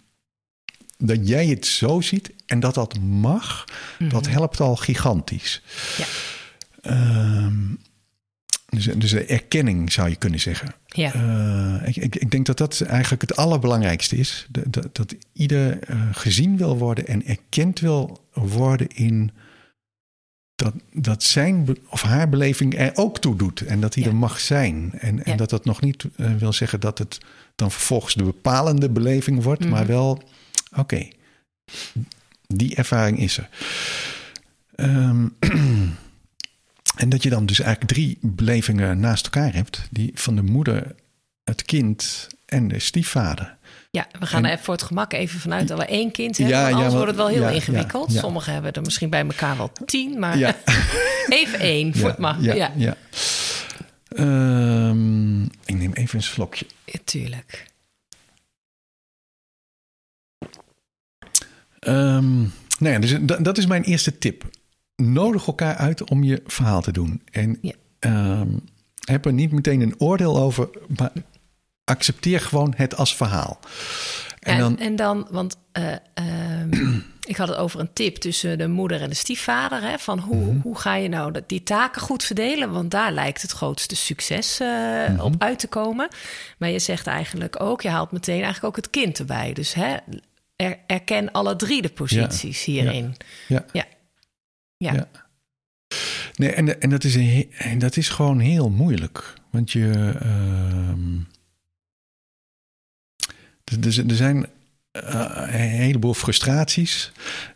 dat jij het zo ziet en dat dat mag, dat Mhm. helpt al gigantisch. Ja. Ehm, dus, dus de erkenning zou je kunnen zeggen. Ja. Eh, ik, ik, ik denk dat dat eigenlijk het allerbelangrijkste is. Dat, dat, dat ieder eh, gezien wil worden en erkend wil worden in dat, dat zijn of haar beleving er ook toe doet. En dat hij Ja. er mag zijn. En, en dat dat nog niet eh, wil zeggen dat het dan vervolgens de bepalende beleving wordt. Maar Mhm. wel, oké, die ervaring is er. Ehm, en dat je dan dus eigenlijk drie belevingen naast elkaar hebt. Die van de moeder, het kind en de stiefvader. Ja, we gaan En- er even voor het gemak even vanuit dat we één kind hebben. Ja, anders wordt het wel heel ja, ingewikkeld. Sommigen hebben er misschien bij elkaar wel tien, maar even één voor het mag. Ja, Ja. Ehm, ik neem even een slokje. Tuurlijk. Ehm, nou ja, dus dat, dat is mijn eerste tip. Nodig elkaar uit om je verhaal te doen. En Ja. ehm, heb er niet meteen een oordeel over, maar accepteer gewoon het als verhaal. En En, dan, en dan, want eh, ehm, ik had het over een tip tussen de moeder en de stiefvader. Hè, van hoe, Mhm. hoe ga je nou die taken goed verdelen? Want daar lijkt het grootste succes eh, Mhm. op uit te komen. Maar je zegt eigenlijk ook, je haalt meteen eigenlijk ook het kind erbij. Dus hè, er, erken alle drie de posities hierin. ja. Ja. Ja. Ja. Nee, en, en, dat is een, en dat is gewoon heel moeilijk. Want je. ehm, er- zijn eh, een heleboel frustraties.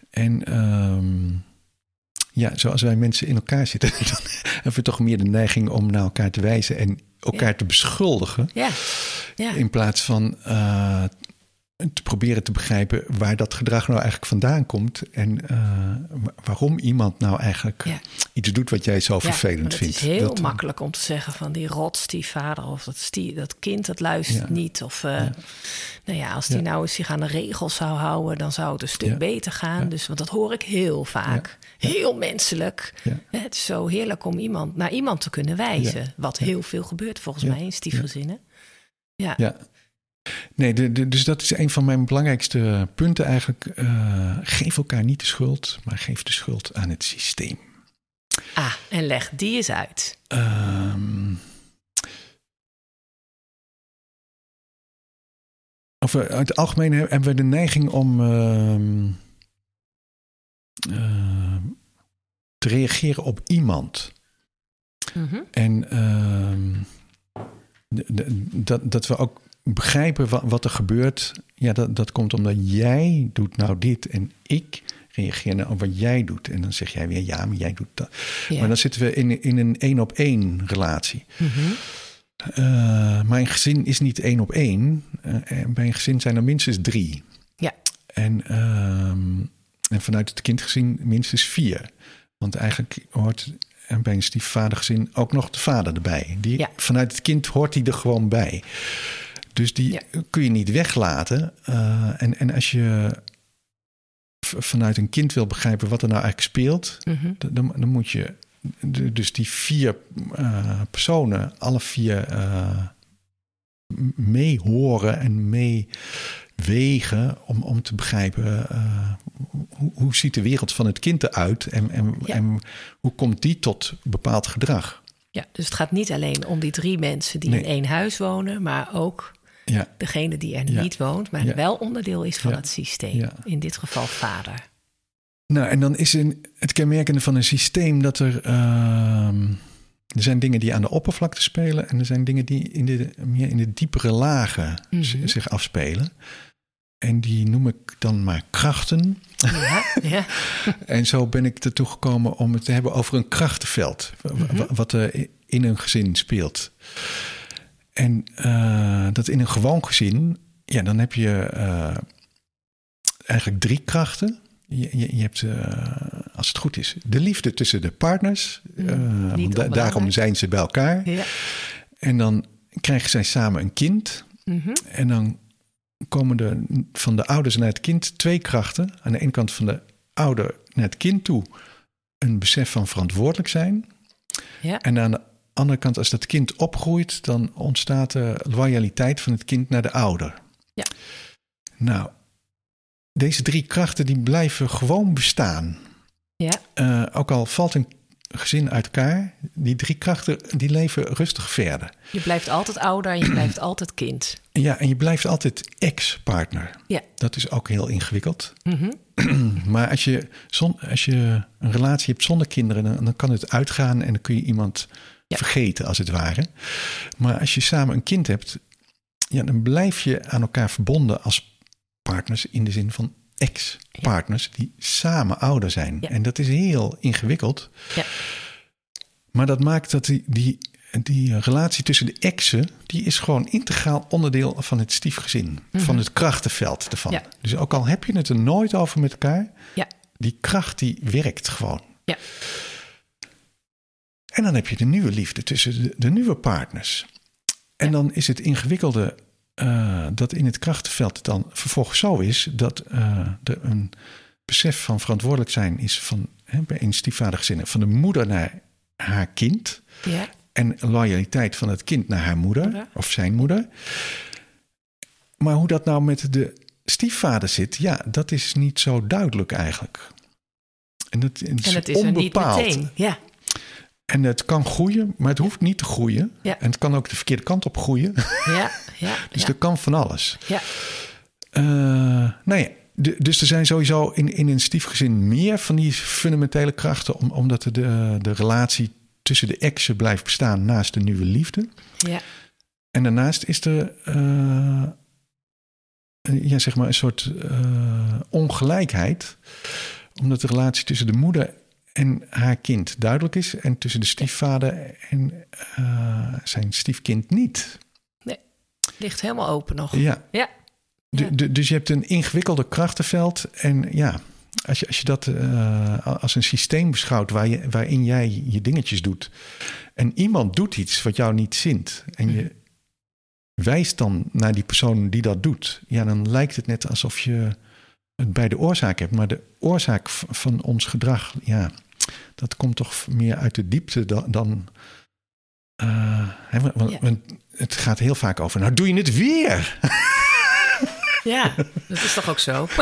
En ehm, ja, zoals wij mensen in elkaar zitten, dan hebben we toch meer de neiging om naar elkaar te wijzen en elkaar Ja. te beschuldigen. Ja, ja. In plaats van eh, te proberen te begrijpen waar dat gedrag nou eigenlijk vandaan komt. En eh, wa- waarom iemand nou eigenlijk Ja. iets doet wat jij zo Ja, vervelend maar het vindt. is heel Dat, eh, makkelijk om te zeggen van die rot stiefvader of dat, stie, dat kind dat luistert Ja. niet. Of eh, nou ja, als die nou eens zich aan de regels zou houden, dan zou het een stuk beter gaan. Dus want dat hoor ik heel vaak. Heel menselijk. Het is zo heerlijk om iemand naar iemand te kunnen wijzen. Wat heel veel gebeurt volgens mij in stiefgezinnen. Ja. Ja. Nee, de, de- dus dat is een van mijn belangrijkste punten eigenlijk. Eh, geef elkaar niet de schuld, maar geef de schuld aan het systeem. Ah, en leg die eens uit. Ehm of we, uit het algemeen he- hebben we de neiging om ehm, ehm, te reageren op iemand. Mhm. En dat, dat we ook begrijpen wat, wat er gebeurt. Ja, dat, dat komt omdat jij doet nou dit en ik reageer nou op wat jij doet. En dan zeg jij weer ja, maar jij doet dat. Ja. Maar dan zitten we in, in een één op één relatie. Mhm. Eh, mijn gezin is niet één op één. Bij een gezin zijn er minstens drie. Ja. En, ehm, en vanuit het kindgezin minstens vier. Want eigenlijk hoort en bij een stiefvadergezin ook nog de vader erbij. Die, Ja. Vanuit het kind hoort hij er gewoon bij. Dus die Ja. kun je niet weglaten. Eh, en, en als je vanuit een kind wil begrijpen wat er nou eigenlijk speelt, Mhm. dan, dan moet je dus die vier eh, personen, alle vier eh, m- meehoren en meewegen om, om te begrijpen eh, hoe, hoe ziet de wereld van het kind eruit en, en, Ja. en hoe komt die tot bepaald gedrag. Ja, dus het gaat niet alleen om die drie mensen die Nee. in één huis wonen, maar ook Ja, degene die er Ja. niet woont, maar Ja. wel onderdeel is van het systeem. In dit geval vader. Nou, en dan is een, het kenmerkende van een systeem dat er. ehm, er zijn dingen die aan de oppervlakte spelen. En er zijn dingen die in de, meer in de diepere lagen z- Mhm. zich afspelen. En die noem ik dan maar krachten. Ja, ja. En zo ben ik ertoe gekomen om het te hebben over een krachtenveld. Mhm. Wat er in een gezin speelt. En eh, dat in een gewoon gezin, ja, dan heb je eh, eigenlijk drie krachten. Je, je, je hebt, eh, als het goed is, de liefde tussen de partners. Mm, da- daarom zijn ze bij elkaar. ja. En dan krijgen zij samen een kind. Mhm. En dan komen er van de ouders naar het kind twee krachten. Aan de ene kant van de ouder naar het kind toe een besef van verantwoordelijk zijn. ja. En aan de andere kant, als dat kind opgroeit, dan ontstaat er loyaliteit van het kind naar de ouder. Ja. Nou, deze drie krachten die blijven gewoon bestaan. ja. Eh, ook al valt een gezin uit elkaar, die drie krachten die leven rustig verder. Je blijft altijd ouder en je blijft altijd kind. Ja, en je blijft altijd ex-partner. Ja. Dat is ook heel ingewikkeld. Mhm. Maar als je, zon, als je een relatie hebt zonder kinderen, dan, dan kan het uitgaan en dan kun je iemand Ja. vergeten, als het ware. Maar als je samen een kind hebt, ja, dan blijf je aan elkaar verbonden als partners in de zin van ex-partners die samen ouder zijn. En dat is heel ingewikkeld. Ja. Maar dat maakt dat die, die, die relatie tussen de exen, die is gewoon integraal onderdeel van het stiefgezin. Van het krachtenveld ervan. Ja. Dus ook al heb je het er nooit over met elkaar, Ja. die kracht die werkt gewoon. Ja. En dan heb je de nieuwe liefde tussen de, de nieuwe partners. En dan is het ingewikkelde eh, dat in het krachtenveld het dan vervolgens zo is dat eh, er een besef van verantwoordelijk zijn is van hè, bij een stiefvadergezin van de moeder naar haar kind Ja. en loyaliteit van het kind naar haar moeder of zijn moeder. Maar hoe dat nou met de stiefvader zit, ja, dat is niet zo duidelijk eigenlijk. En dat is, En het is er niet onbepaald. meteen. Ja. En het kan groeien, maar het hoeft niet te groeien. Ja. En het kan ook de verkeerde kant op groeien. Ja. Ja. Dus er kan van alles. ja. Eh, nou ja, de- dus er zijn sowieso in, in een stiefgezin meer van die fundamentele krachten, om, omdat de, de, de relatie tussen de exen blijft bestaan naast de nieuwe liefde. ja. En daarnaast is er eh, ja, zeg maar een soort eh, ongelijkheid, omdat de relatie tussen de moeder en haar kind duidelijk is, en tussen de stiefvader en eh, zijn stiefkind niet. Ligt helemaal open nog. Ja, Ja. Du- Ja. du- dus je hebt een ingewikkelde krachtenveld. En ja, als je, als je dat eh, als een systeem beschouwt waar je, waarin jij je dingetjes doet. En iemand doet iets wat jou niet zint. En je wijst dan naar die persoon die dat doet. Ja, dan lijkt het net alsof je het bij de oorzaak hebt. Maar de oorzaak van ons gedrag, ja, dat komt toch meer uit de diepte dan. dan eh, hè, want, Ja. want het gaat heel vaak over, nou doe je het weer. Ja, dat is toch ook zo?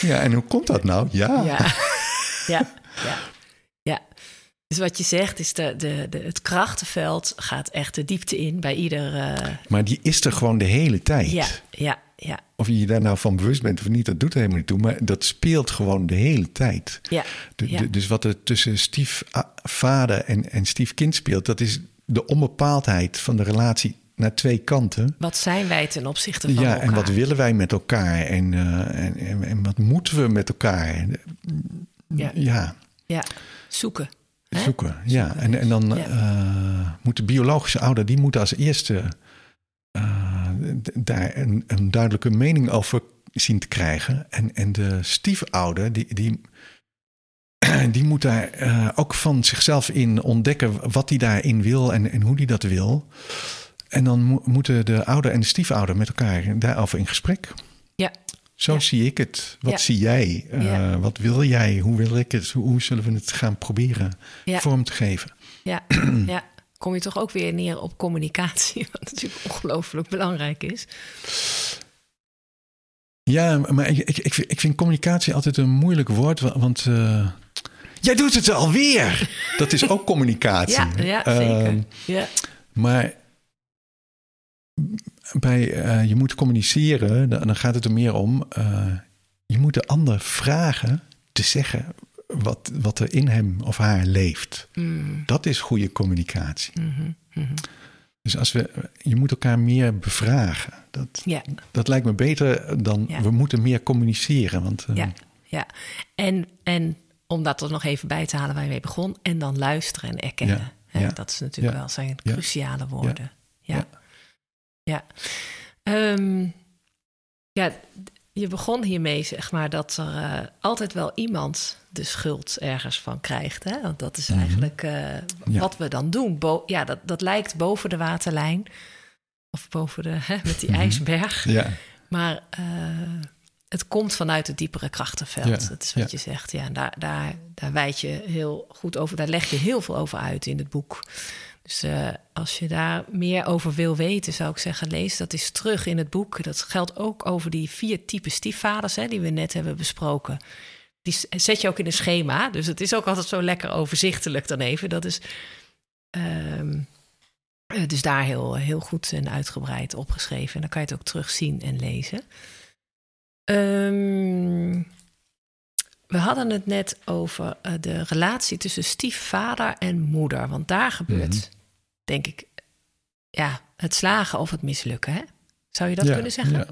Ja, en hoe komt dat nou? Ja. Ja, ja, ja. ja. Dus wat je zegt is, de, de, de, het krachtenveld gaat echt de diepte in bij ieder... eh, Maar die is er gewoon de hele tijd. ja, ja, ja, Of je je daar nou van bewust bent of niet, dat doet er helemaal niet toe. Maar dat speelt gewoon de hele tijd. ja. De- ja. de- dus wat er tussen stiefvader en, en stiefkind speelt, dat is de onbepaaldheid van de relatie naar twee kanten. Wat zijn wij ten opzichte van ja, elkaar? en wat willen wij met elkaar? En, eh, en, en, en wat moeten we met elkaar? Ja. ja. Ja, zoeken. hè? Zoeken, ja. Zoeken En, en dan ja. eh, moet de biologische ouder, die moet als eerste eh, daar een, een duidelijke mening over zien te krijgen. En, en de stiefouder, die, die, die moet daar eh, ook van zichzelf in ontdekken wat hij daarin wil en, en hoe hij dat wil. En dan mo- moeten de ouder en de stiefouder met elkaar daarover in gesprek. Ja. Zo Ja. zie ik het. Wat Ja. zie jij? Eh, Ja. Wat wil jij? Hoe wil ik het? Hoe, hoe zullen we het gaan proberen vorm te geven? Ja, ja. Kom je toch ook weer neer op communicatie, wat natuurlijk ongelooflijk belangrijk is. Ja, maar ik, ik, ik, vind- communicatie altijd een moeilijk woord, wa- want eh, jij doet het alweer. Dat is ook communicatie. Ja, ja zeker. Ehm, ja. maar bij eh, je moet communiceren, dan, dan gaat het er meer om. eh, je moet de ander vragen te zeggen wat, wat er in hem of haar leeft. Mm, Dat is goede communicatie. mhm, mhm. Dus als we, je moet elkaar meer bevragen. Dat, Ja, dat lijkt me beter dan Ja. we moeten meer communiceren. Want eh, ja, ja. En, en om dat er nog even bij te halen waar je mee begon, en dan luisteren en erkennen. Ja, Hè, ja, Dat is natuurlijk wel zijn cruciale woorden. Ja, ja. ja. Ehm, ja, je begon hiermee, zeg maar, dat er eh, altijd wel iemand de schuld ergens van krijgt. Hè? Want dat is Mhm. eigenlijk eh, Ja. wat we dan doen. Bo ja, dat, dat lijkt boven de waterlijn. Of boven de, hè, met die Mhm. ijsberg. ja. Maar eh, het komt vanuit het diepere krachtenveld. Ja, Dat is wat je zegt. Ja, en daar, daar, daar wijd je heel goed over. Daar leg je heel veel over uit in het boek. Dus eh, als je daar meer over wil weten, zou ik zeggen, lees dat eens terug in het boek. Dat geldt ook over die vier typen stiefvaders hè, die we net hebben besproken. Die s- zet je ook in een schema. Dus het is ook altijd zo lekker overzichtelijk dan even. Dat is ehm, eh, dus daar heel, heel goed en uitgebreid opgeschreven. En dan kan je het ook terugzien en lezen. Ehm, we hadden het net over eh, de relatie tussen stiefvader en moeder. Want daar gebeurt, Mhm. Denk ik, ja, het slagen of het mislukken. Hè? Zou je dat Ja, kunnen zeggen? ja.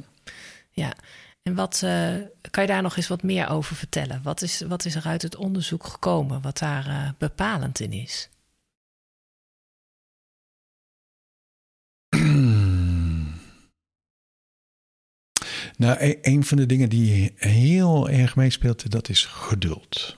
Ja. En wat eh, kan je daar nog eens wat meer over vertellen? Wat is, wat is er uit het onderzoek gekomen, wat daar eh, bepalend in is? Nou, e- een van de dingen die heel erg meespeelt, dat is geduld.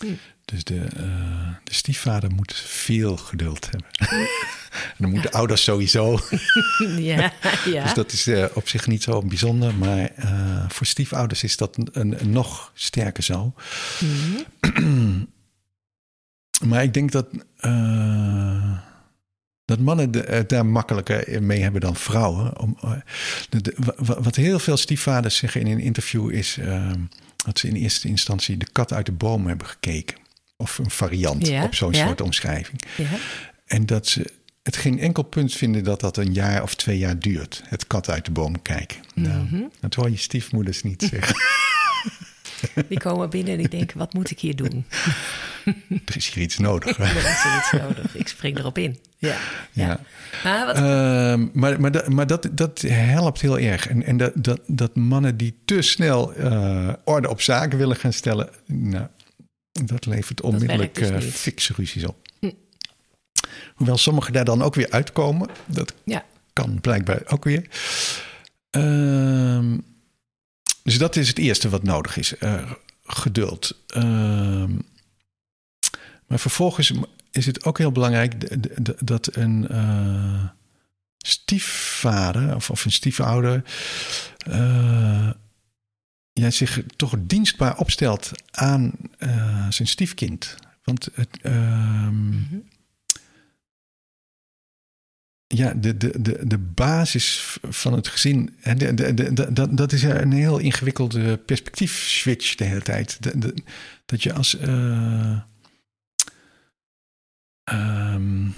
Hmm. Dus de, eh, de stiefvader moet veel geduld hebben. en dan moeten ouders sowieso. ja, ja. Dus dat is eh, op zich niet zo bijzonder. Maar eh, voor stiefouders is dat een, een nog sterker zo. Mhm. Maar ik denk dat, dat mannen de- daar makkelijker mee hebben dan vrouwen. Om, de- de- wa- wat heel veel stiefvaders zeggen in een interview is dat ze in eerste instantie de kat uit de boom hebben gekeken. Of een variant Ja, op zo'n ja. soort omschrijving. ja. En dat ze het geen enkel punt vinden dat dat een jaar of twee jaar duurt. Het kat uit de boom kijken. Nou, Mhm. dat hoor je stiefmoeders niet zeggen. Die komen binnen en die denken, wat moet ik hier doen? er is hier iets nodig. Er is iets nodig. Ik spring erop in. Ja. ja. Ja. Maar wat, Ehm, maar maar, dat, maar dat, dat helpt heel erg. En, en dat, dat, dat mannen die te snel eh, orde op zaken willen gaan stellen, nou, dat levert onmiddellijk dus eh niet. fikse ruzies op. Hm. Hoewel sommigen daar dan ook weer uitkomen. Dat ja. kan blijkbaar ook weer. Ehm, dus dat is het eerste wat nodig is. eh, geduld. Ehm, maar vervolgens is het ook heel belangrijk dat een eh, stiefvader of, of een stiefouder ja, zich toch dienstbaar opstelt aan eh, zijn stiefkind. Want het, ehm, Mhm. ja, de, de, de, de basis van het gezin, hè, de, de, de, de- dat, dat is een heel ingewikkelde perspectief-switch de hele tijd. De- de- dat je als, ehm,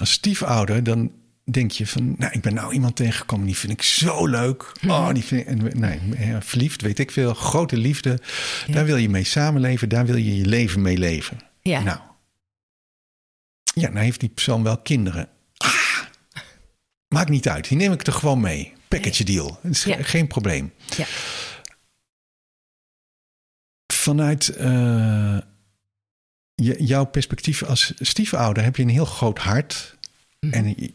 als stiefouder, dan denk je van, nou, ik ben nou iemand tegengekomen, die vind ik zo leuk. Oh, die vind ik, en, nee, verliefd, weet ik veel, grote liefde. Ja. Daar wil je mee samenleven, daar wil je je leven mee leven. ja. Nou, ja, dan heeft die persoon wel kinderen. maakt niet uit. Die neem ik er gewoon mee. Package deal. Dat is Ja. geen probleem. Ja. Vanuit je, jouw perspectief als stiefouder heb je een heel groot hart. Mhm. En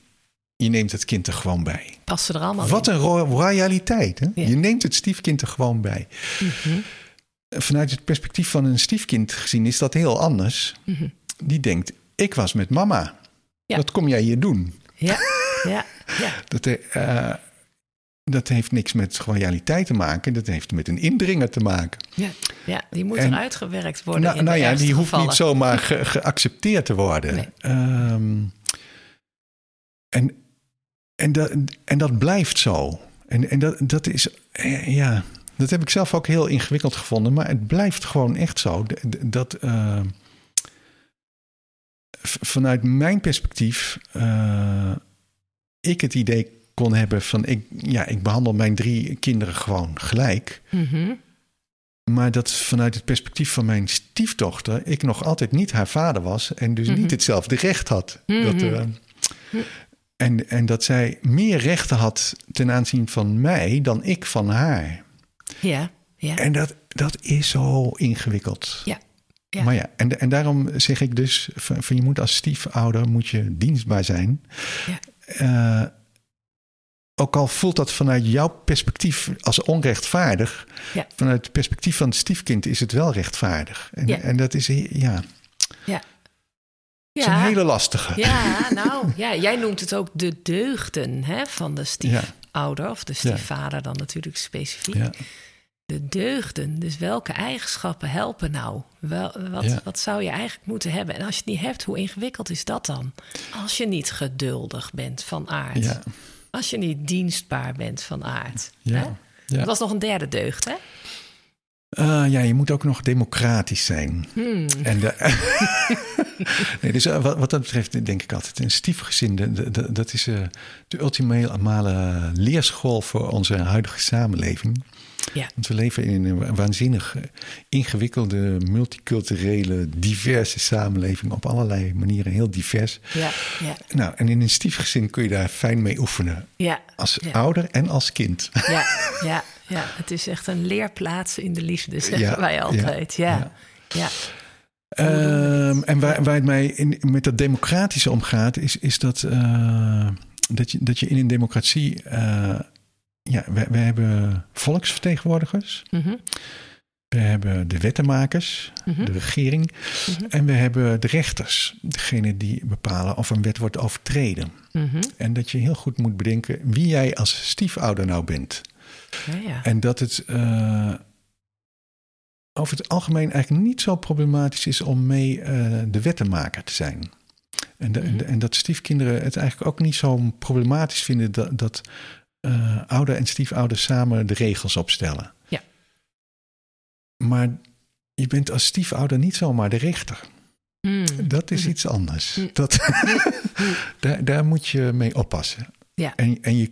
je, neemt het kind er gewoon bij. Passen er allemaal Wat in. een ro- royaliteit. Hè? Ja. Je neemt het stiefkind er gewoon bij. Mhm. Vanuit het perspectief van een stiefkind gezien is dat heel anders. Mhm. Die denkt, ik was met mama. Ja. Wat kom jij hier doen? Ja, ja, ja. Dat, eh, dat heeft niks met royaliteit te maken. Dat heeft met een indringer te maken. Ja, ja, die moet En- eruit gewerkt worden. Nou, in nou de ja, die hoeft niet zomaar ge- geaccepteerd te worden. Nee. Ehm, en, en, dat, en dat blijft zo. En, en dat, dat is, eh, ja, dat heb ik zelf ook heel ingewikkeld gevonden. Maar het blijft gewoon echt zo. Dat eh, vanuit mijn perspectief eh, ik het idee kon hebben van... Ik, ja, ik behandel mijn drie kinderen gewoon gelijk... Mhm. Maar dat vanuit het perspectief van mijn stiefdochter ik nog altijd niet haar vader was en dus Mhm. niet hetzelfde recht had. Dat, Mhm. En, en dat zij meer rechten had ten aanzien van mij dan ik van haar. Ja, ja. En dat, dat is zo ingewikkeld. Ja, ja. Maar ja, en, en daarom zeg ik dus van, van je moet als stiefouder moet je dienstbaar zijn. Ja. Eh, ook al voelt dat vanuit jouw perspectief als onrechtvaardig, Ja. vanuit het perspectief van het stiefkind is het wel rechtvaardig. En, Ja. en dat is, ja, ja. Is een Ja. hele lastige. Ja, nou, ja, jij noemt het ook de deugden hè, van de stiefouder, of de stiefvader dan natuurlijk specifiek. Ja. De deugden, dus welke eigenschappen helpen nou? Wel, wat, Ja. wat zou je eigenlijk moeten hebben? En als je het niet hebt, hoe ingewikkeld is dat dan? Als je niet geduldig bent van aard. Ja. Als je niet dienstbaar bent van aard. Ja. Hè? Ja. Dat was nog een derde deugd, hè? Eh, ja, je moet ook nog democratisch zijn. Hmm. En de, nee, dus eh, wat, wat dat betreft denk ik altijd een stiefgezin, de- dat is eh, de ultimale leerschool voor onze huidige samenleving. Ja. Want we leven in een waanzinnig ingewikkelde, multiculturele, diverse samenleving. Op allerlei manieren heel divers. Ja, ja, Nou, en in een stiefgezin kun je daar fijn mee oefenen. ja. Als ouder en als kind. Ja, ja, ja, het is echt een leerplaats in de liefde, zeggen Ja, wij altijd. Ja, ja. ja. Ehm, en waar, waar het mij in, met dat democratische omgaat, is, is dat, eh, dat, je, dat je in een democratie. eh, ja, we, we hebben volksvertegenwoordigers, Mhm, we hebben de wettenmakers, mhm, de regering, mhm, en we hebben de rechters, degene die bepalen of een wet wordt overtreden. En dat je heel goed moet bedenken wie jij als stiefouder nou bent. Ja, ja. En dat het eh, over het algemeen eigenlijk niet zo problematisch is om mee eh, de wettenmaker te zijn. En, de- en, de- en dat stiefkinderen het eigenlijk ook niet zo problematisch vinden dat, dat eh, ouder en stiefouder samen de regels opstellen. Ja. Maar je bent als stiefouder niet zomaar de rechter. Mm. Dat is Mhm. iets anders. Mm. Dat, daar, daar moet je mee oppassen. Ja. En, en je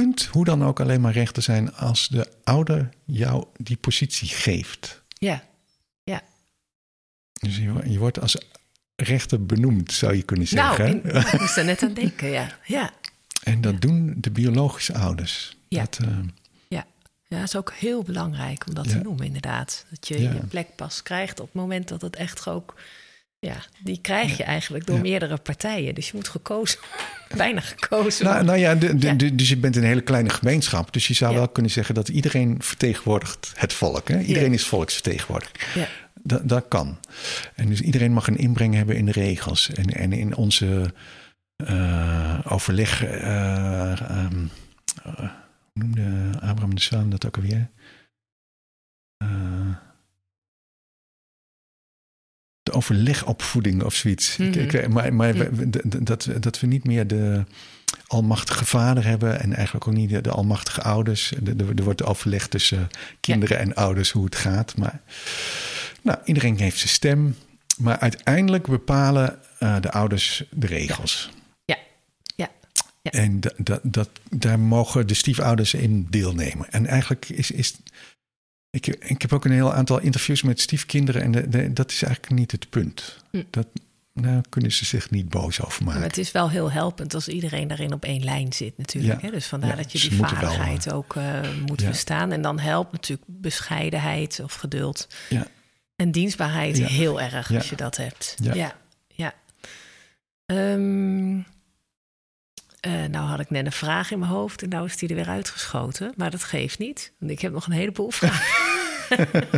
kunt hoe dan ook alleen maar rechter zijn als de ouder jou die positie geeft. Ja, Dus je, je wordt als rechter benoemd, zou je kunnen nou, zeggen. in- ik moest er net aan denken, ja. Ja, en dat doen de biologische ouders. Ja. Dat, eh, ja. ja, dat is ook heel belangrijk om dat Ja. te noemen, inderdaad. Dat je Ja. je plek pas krijgt op het moment dat het echt ook... Ja, die krijg je eigenlijk door Ja. meerdere partijen. Dus je moet gekozen, bijna gekozen nou, nou ja, de, de, Ja. de- dus je bent een hele kleine gemeenschap. Dus je zou Ja. wel kunnen zeggen dat iedereen vertegenwoordigt het volk. Hè? Iedereen is volksvertegenwoordiger. Ja, Dat, dat kan. En dus iedereen mag een inbreng hebben in de regels. En, en in onze eh, overleg. eh, ehm, eh, hoe noemde Abraham de Zwaan dat ook alweer? De overlegopvoeding of zoiets. Ik- ik, Mhm. maar maar we- d- dat, we- dat we niet meer de almachtige vader hebben en eigenlijk ook niet de, de almachtige ouders. Er, wordt overleg tussen kinderen en ouders hoe het gaat. Maar nou, iedereen heeft zijn stem. Maar uiteindelijk bepalen eh, de ouders de regels. ja, ja. Ja. En dat, dat, daar mogen de stiefouders in deelnemen. En eigenlijk is. is ik, ik heb ook een heel aantal interviews met stiefkinderen. En de, de- dat is eigenlijk niet het punt. Hm. Dat, nou kunnen ze zich niet boos over maken. Maar het is wel heel helpend als iedereen daarin op één lijn zit natuurlijk. Ja. Hè? Dus vandaar Ja, dat je die wel, vaardigheid ook eh, moet ja. verstaan. En dan helpt natuurlijk bescheidenheid of geduld. Ja. En dienstbaarheid heel erg als je dat hebt. Ja. ja. ja. Eh, nou had ik net een vraag in mijn hoofd en nou is die er weer uitgeschoten. Maar dat geeft niet, want ik heb nog een heleboel vragen.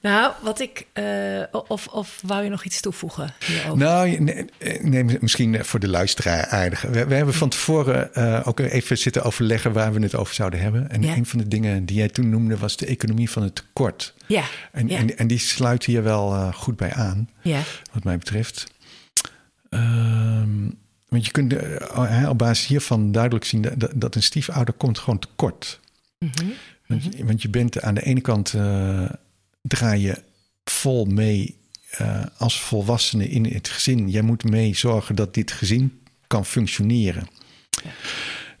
nou, wat ik... eh, of, of wou je nog iets toevoegen hierover? Nou, nee, nee, misschien voor de luisteraar aardig. We, we hebben van tevoren eh, ook even zitten overleggen waar we het over zouden hebben. En Ja. een van de dingen die jij toen noemde was de economie van het tekort. ja, En, ja, en, en die sluit hier wel eh, goed bij aan, ja. wat mij betreft. Ehm, want je kunt eh, op basis hiervan duidelijk zien dat, dat een stiefouder komt gewoon tekort. Mhm. Want, je, want je bent aan de ene kant eh, draai je vol mee eh, als volwassene in het gezin. Jij moet mee zorgen dat dit gezin kan functioneren. Ja.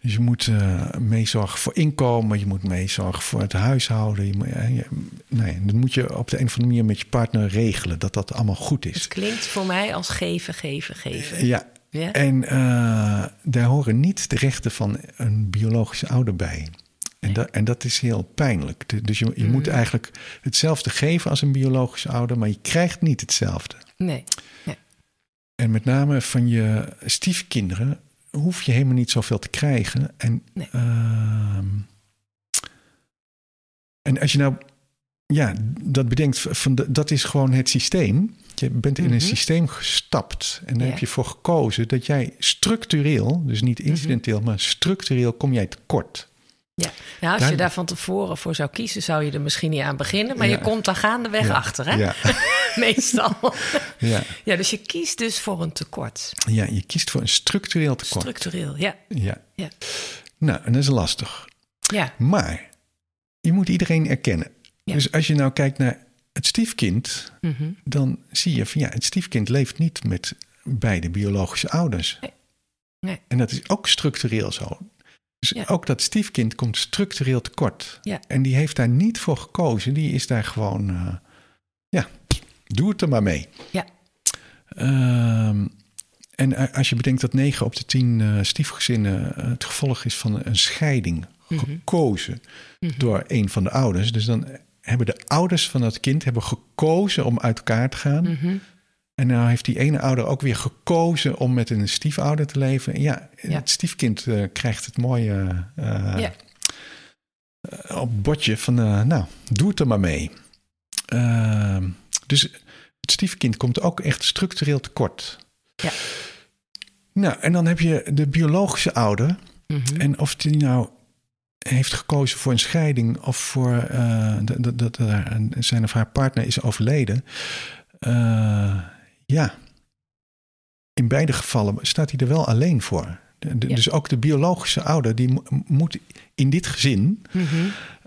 Dus je moet meezorgen voor inkomen, je moet meezorgen voor het huishouden. Je moet, je- nou dat moet je op de een of andere manier met je partner regelen, dat dat allemaal goed is. Het klinkt voor mij als geven, geven, geven. Ja, Ja? en eh, daar horen niet de rechten van een biologische ouder bij. En, dat, en dat is heel pijnlijk. Dus je, je moet Mhm. eigenlijk hetzelfde geven als een biologische ouder, maar je krijgt niet hetzelfde. Nee. En met name van je stiefkinderen hoef je helemaal niet zoveel te krijgen. En, Nee. ehm, en als je nou ja, dat bedenkt, van de, dat is gewoon het systeem. Je bent in Mhm. een systeem gestapt en daar Ja. heb je voor gekozen dat jij structureel, dus niet incidenteel, maar structureel kom jij tekort. Ja. Nou, als Daar- je daar van tevoren voor zou kiezen, zou je er misschien niet aan beginnen. Maar Ja. je komt daar gaandeweg Ja. achter, hè? Ja, Meestal. ja, ja, dus je kiest dus voor een tekort. ja, je kiest voor een structureel tekort. Structureel, ja. Ja. Ja. Nou, en dat is lastig. Ja, Maar je moet iedereen erkennen. Dus als je nou kijkt naar het stiefkind, Mhm. dan zie je van ja, het stiefkind leeft niet met beide biologische ouders. Nee. Nee. En dat is ook structureel zo. Dus Ja. ook dat stiefkind komt structureel tekort. Ja. En die heeft daar niet voor gekozen. Die is daar gewoon, eh, ja, doe het er maar mee. Ja. Ehm, en als je bedenkt dat 9 op de 10 eh, stiefgezinnen eh, het gevolg is van een scheiding, Mhm. gekozen door een van de ouders. Dus dan hebben de ouders van dat kind hebben gekozen om uit elkaar te gaan. Mhm. En nou heeft die ene ouder ook weer gekozen om met een stiefouder te leven. En ja, Ja. het stiefkind eh, krijgt het mooie eh, Ja. eh, bordje van, nou, doe het er maar mee. Ehm, dus het stiefkind komt ook echt structureel tekort. Ja. Nou, en dan heb je de biologische ouder. Mhm. En of die nou heeft gekozen voor een scheiding of voor eh, dat, dat, dat een- zijn of haar partner is overleden. eh, ja, in beide gevallen staat hij er wel alleen voor. De- de- Ja. Dus ook de biologische ouder die mo- moet in dit gezin Mhm.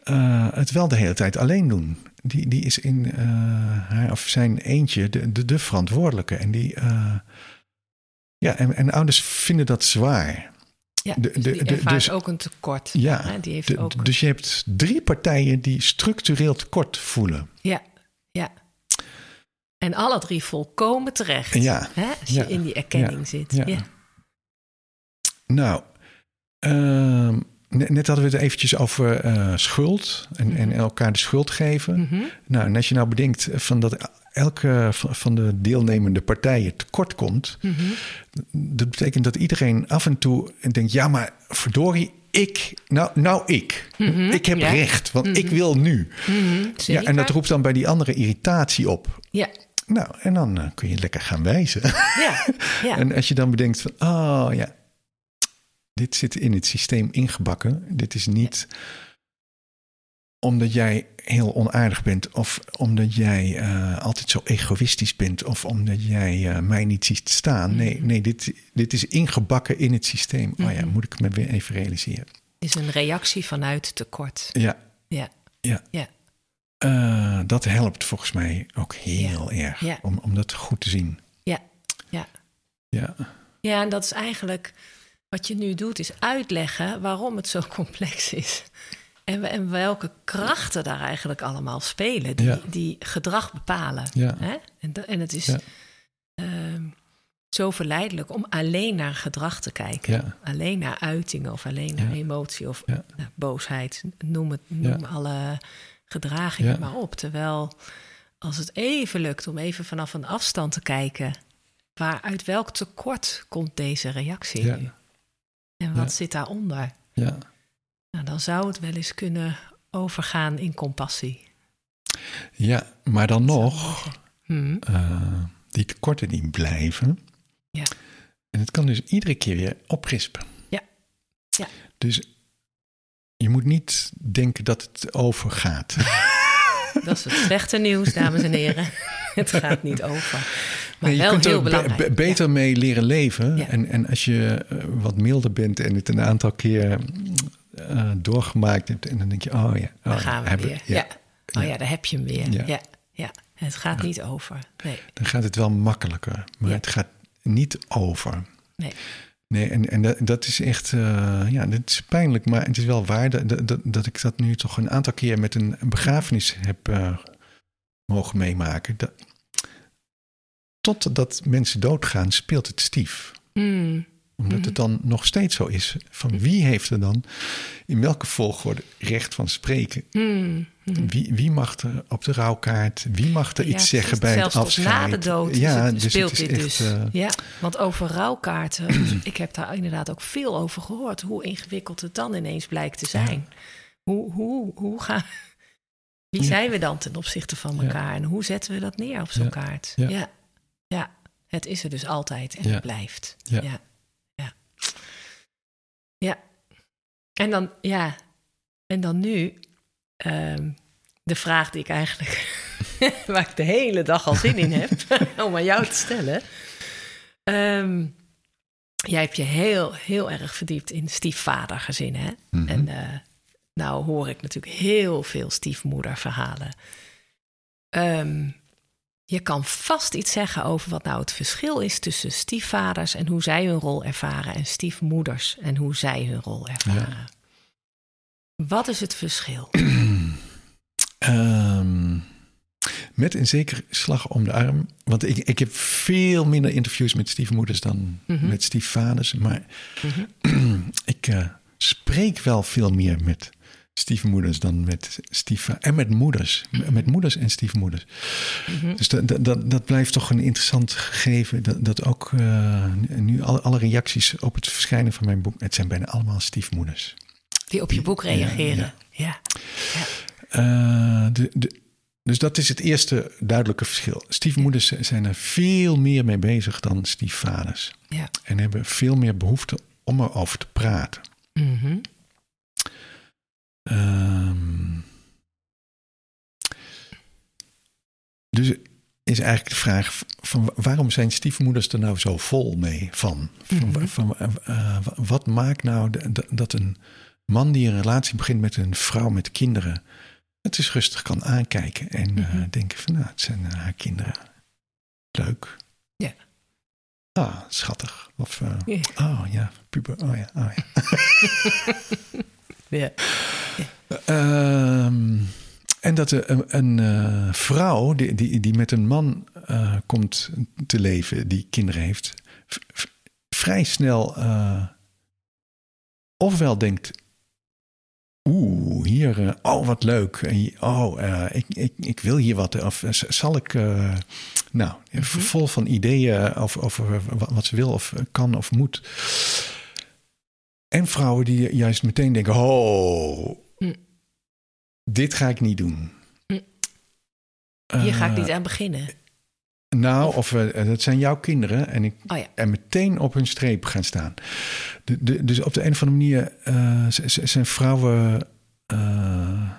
eh, het wel de hele tijd alleen doen. Die, die is in haar of zijn eentje de, de, de verantwoordelijke. En die. ja, en, en ouders vinden dat zwaar. Ja, de- dus de- die de- ervaart dus- ook een tekort. Ja, hè? Die heeft ook... Dus je hebt drie partijen die structureel tekort voelen. Ja, ja. En alle drie volkomen terecht. Ja, Hè? Als ja, je in die erkenning zit. ja. Ja. Nou, ehm, net, net hadden we het eventjes over eh, schuld en, en elkaar de schuld geven. Mhm. Nou, en als je nou bedenkt van dat elke van de deelnemende partijen tekort komt, Mhm. dat betekent dat iedereen af en toe denkt: ja, maar verdorie, ik, nou, nou ik. Mhm, Ik heb ja. recht, want ik wil nu. Mhm. Ja, en dat roept dan bij die andere irritatie op. Ja, Nou, en dan eh, kun je lekker gaan wijzen. ja, ja. En als je dan bedenkt van, oh ja, dit zit in het systeem ingebakken. Dit is niet omdat jij heel onaardig bent of omdat jij eh, altijd zo egoïstisch bent of omdat jij eh, mij niet ziet staan. Nee, nee dit, dit is ingebakken in het systeem. Oh ja, Mhm. moet ik me weer even realiseren. is een reactie vanuit tekort. Ja, Ja, ja. ja. Eh, dat helpt volgens mij ook heel erg Ja. Om, om dat goed te zien. Ja, ja. Ja, Ja, en dat is eigenlijk wat je nu doet, is uitleggen waarom het zo complex is. En, we- en welke krachten daar eigenlijk allemaal spelen, die, Ja. die gedrag bepalen. Ja. Hè? En, en het is. Ja. ehm, zo verleidelijk om alleen naar gedrag te kijken. Alleen naar uitingen of alleen naar emotie of nou, boosheid. Noem, het, noem alle gedragingen maar op. Terwijl als het even lukt om even vanaf een afstand te kijken... waar uit welk tekort komt deze reactie nu? En wat zit daaronder? Ja. Nou, dan zou het wel eens kunnen overgaan in compassie. ja, maar dan nog, Hm. eh, die tekorten die blijven. Ja. En het kan dus iedere keer weer oprispen. Ja. Ja. Dus je moet niet denken dat het overgaat. Dat is het slechte nieuws, dames en heren. Het gaat niet over. Maar Nee, je wel kunt heel er be- belangrijk. be- beter mee leren leven. Ja. En, en als je eh, wat milder bent en het een aantal keer eh, doorgemaakt hebt, en dan denk je, oh ja, oh, daar gaan we hebben- weer. Ja. Oh Ja. daar heb je hem weer. Ja. Ja. Het gaat niet over. Nee. dan gaat het wel makkelijker. Maar het gaat niet over. Nee. Nee, en, en dat, dat is echt, eh, ja, dat is pijnlijk, maar het is wel waar dat, dat, dat- dat ik dat nu toch een aantal keer met een begrafenis heb eh, mogen meemaken. Dat, totdat mensen doodgaan, speelt het stief. Mm. Omdat Mhm. het dan nog steeds zo is. Van wie heeft er dan in welke volgorde recht van spreken? Mm. Mm. Wie, wie mag er op de rouwkaart? Wie mag er Ja, iets zeggen bij het afscheid? na de dood ja, dus speelt is dit echt, dus. eh, ja, want over rouwkaarten, dus ik heb daar inderdaad ook veel over gehoord. Hoe ingewikkeld het dan ineens blijkt te zijn. Hoe, hoe, hoe gaan... Wie zijn we dan ten opzichte van elkaar? En hoe zetten we dat neer op zo'n kaart? Ja. Ja. het is er dus altijd en Ja. het blijft. Ja. Ja. Ja. En dan, ja, en dan nu ehm, de vraag die ik eigenlijk, waar ik de hele dag al zin in heb, om aan jou te stellen. Ehm, jij hebt je heel, heel erg verdiept in stiefvadergezinnen. Hè? mhm. En eh, nou hoor ik natuurlijk heel veel stiefmoederverhalen. Ehm, je kan vast iets zeggen over wat nou het verschil is tussen stiefvaders en hoe zij hun rol ervaren en stiefmoeders en hoe zij hun rol ervaren. Wat is het verschil? Ehm, met een zekere slag om de arm. Want ik, ik heb veel minder interviews met stiefmoeders dan Mhm. met stiefvaders. Maar Mhm. ik eh, spreek wel veel meer met stiefmoeders dan met stiefvaders. En met moeders. Met moeders en stiefmoeders. Mhm. Dus dat, dat, dat, blijft toch een interessant gegeven. Dat, dat ook eh, nu alle, alle reacties op het verschijnen van mijn boek... het zijn bijna allemaal stiefmoeders. Die op je boek Ja, reageren. Ja. Eh, de, de, dus dat is het eerste duidelijke verschil. Stiefmoeders zijn er veel meer mee bezig dan stiefvaders. Ja. En hebben veel meer behoefte om erover te praten. Mhm. Ehm, dus is eigenlijk de vraag van waarom zijn stiefmoeders er nou zo vol mee van? van, Mhm. van eh, eh, wat maakt nou dat een man die een relatie begint met een vrouw met kinderen het is rustig kan aankijken en eh, Mhm. denken van nou, het zijn haar kinderen. Leuk. Ja. Ah, schattig. Of Ja. oh ja, puber. Oh ja, oh ja. Ehm, en dat er een, een eh, vrouw die, die, die met een man eh, komt te leven, die kinderen heeft, vrij snel eh, ofwel denkt. Oeh, hier, oh wat leuk. En, oh, ik, ik, ik wil hier wat. Of zal ik, nou, Mhm. vol van ideeën over, over wat ze wil of kan of moet. En vrouwen die juist meteen denken: oh, Hm. dit ga ik niet doen. Hm. Hier ga ik Eh, niet aan beginnen. Nou, of eh, dat zijn jouw kinderen en ik Oh ja. en meteen op hun streep gaan staan. De, de, dus op de een of andere manier eh, zijn vrouwen eh,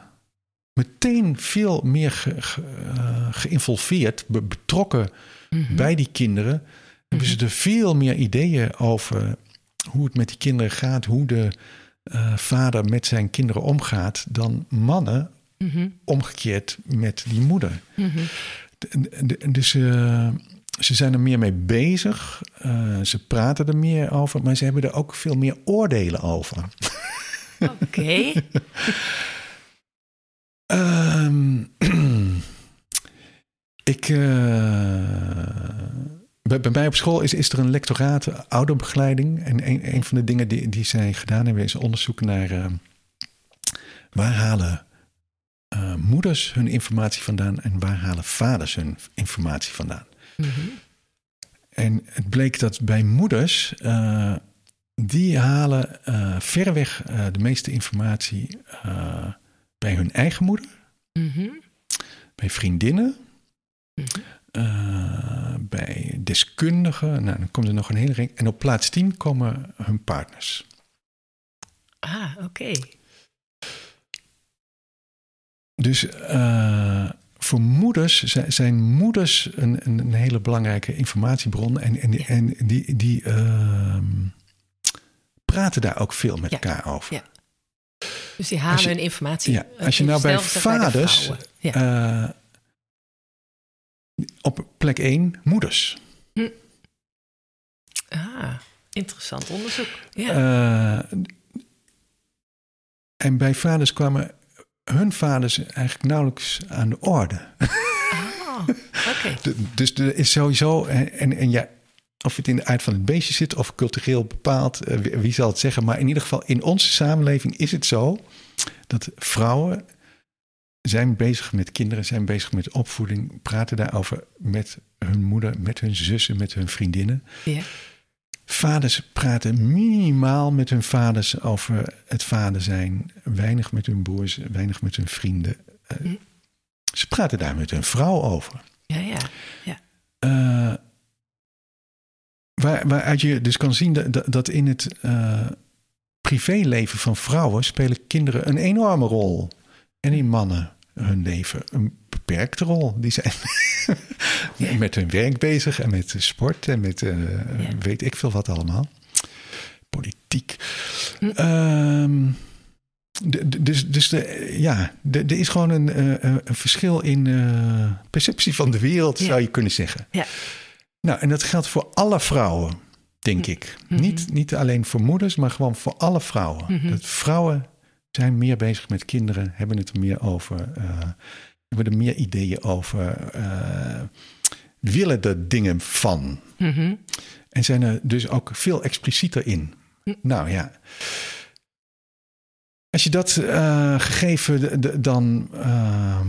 meteen veel meer ge, ge- eh, geïnvolveerd, be- betrokken Mhm. bij die kinderen. Hebben ze Mhm. er veel meer ideeën over hoe het met die kinderen gaat, hoe de eh, vader met zijn kinderen omgaat, dan mannen Mhm. omgekeerd met die moeder. Mhm. Dus eh, ze zijn er meer mee bezig. Eh, ze praten er meer over, maar ze hebben er ook veel meer oordelen over. Oké. Ehm, ik. Bij, mij op school is, is er een lectoraat ouderbegeleiding. En een, een van de dingen die, die zij gedaan hebben is onderzoek naar uh, waar halen uh, moeders hun informatie vandaan en waar halen vaders hun informatie vandaan. Mm -hmm. En het bleek dat bij moeders, uh, die halen verreweg de meeste informatie bij hun eigen moeder, mm -hmm. bij vriendinnen. Mm -hmm. Uh, bij deskundigen. Nou, dan komt er nog een hele ring. En op plaats 10 komen hun partners. Ah, oké. Okay. Dus uh, voor moeders zijn moeders een, een, hele belangrijke informatiebron. En, en, ja. en die, die uh, praten daar ook veel met ja. elkaar over. Ja. Dus die halen je, hun informatie. Ja, als je nou bij vaders. Bij. Op plek 1 moeders. Hm. Ah, interessant onderzoek. Ja. Uh, en bij vaders kwamen hun vaders eigenlijk nauwelijks aan de orde. Oh, dus er is sowieso, en, en, en ja, of het in de aard van het beestje zit of cultureel bepaald, uh, wie, wie zal het zeggen. Maar in ieder geval in onze samenleving is het zo dat vrouwen zijn bezig met kinderen, zijn bezig met opvoeding, praten daarover met hun moeder, met hun zussen, met hun vriendinnen. Ja. Vaders praten minimaal met hun vaders over het vader zijn, weinig met hun broers, weinig met hun vrienden. Uh, hm. Ze praten daar met hun vrouw over. Ja, ja, ja. Uh, waar, waaruit je dus kan zien dat, dat in het uh, privéleven van vrouwen spelen kinderen een enorme rol. En in mannen hun leven een beperkte rol. Die zijn met hun werk bezig en met sport en met uh, ja. weet ik veel wat allemaal. Politiek. Hm. Um, de, dus dus de, ja, er is gewoon een, uh, een verschil in uh, perceptie van de wereld, zou je kunnen zeggen. Ja. Nou, en dat geldt voor alle vrouwen, denk hm. ik. Mhm. Niet, niet alleen voor moeders, maar gewoon voor alle vrouwen. Dat vrouwen zijn meer bezig met kinderen, hebben het er meer over, uh, hebben er meer ideeën over, uh, willen er dingen van. Mhm. En zijn er dus ook veel explicieter in. Hm. Nou ja. Als je dat uh, gegeven dan ehm,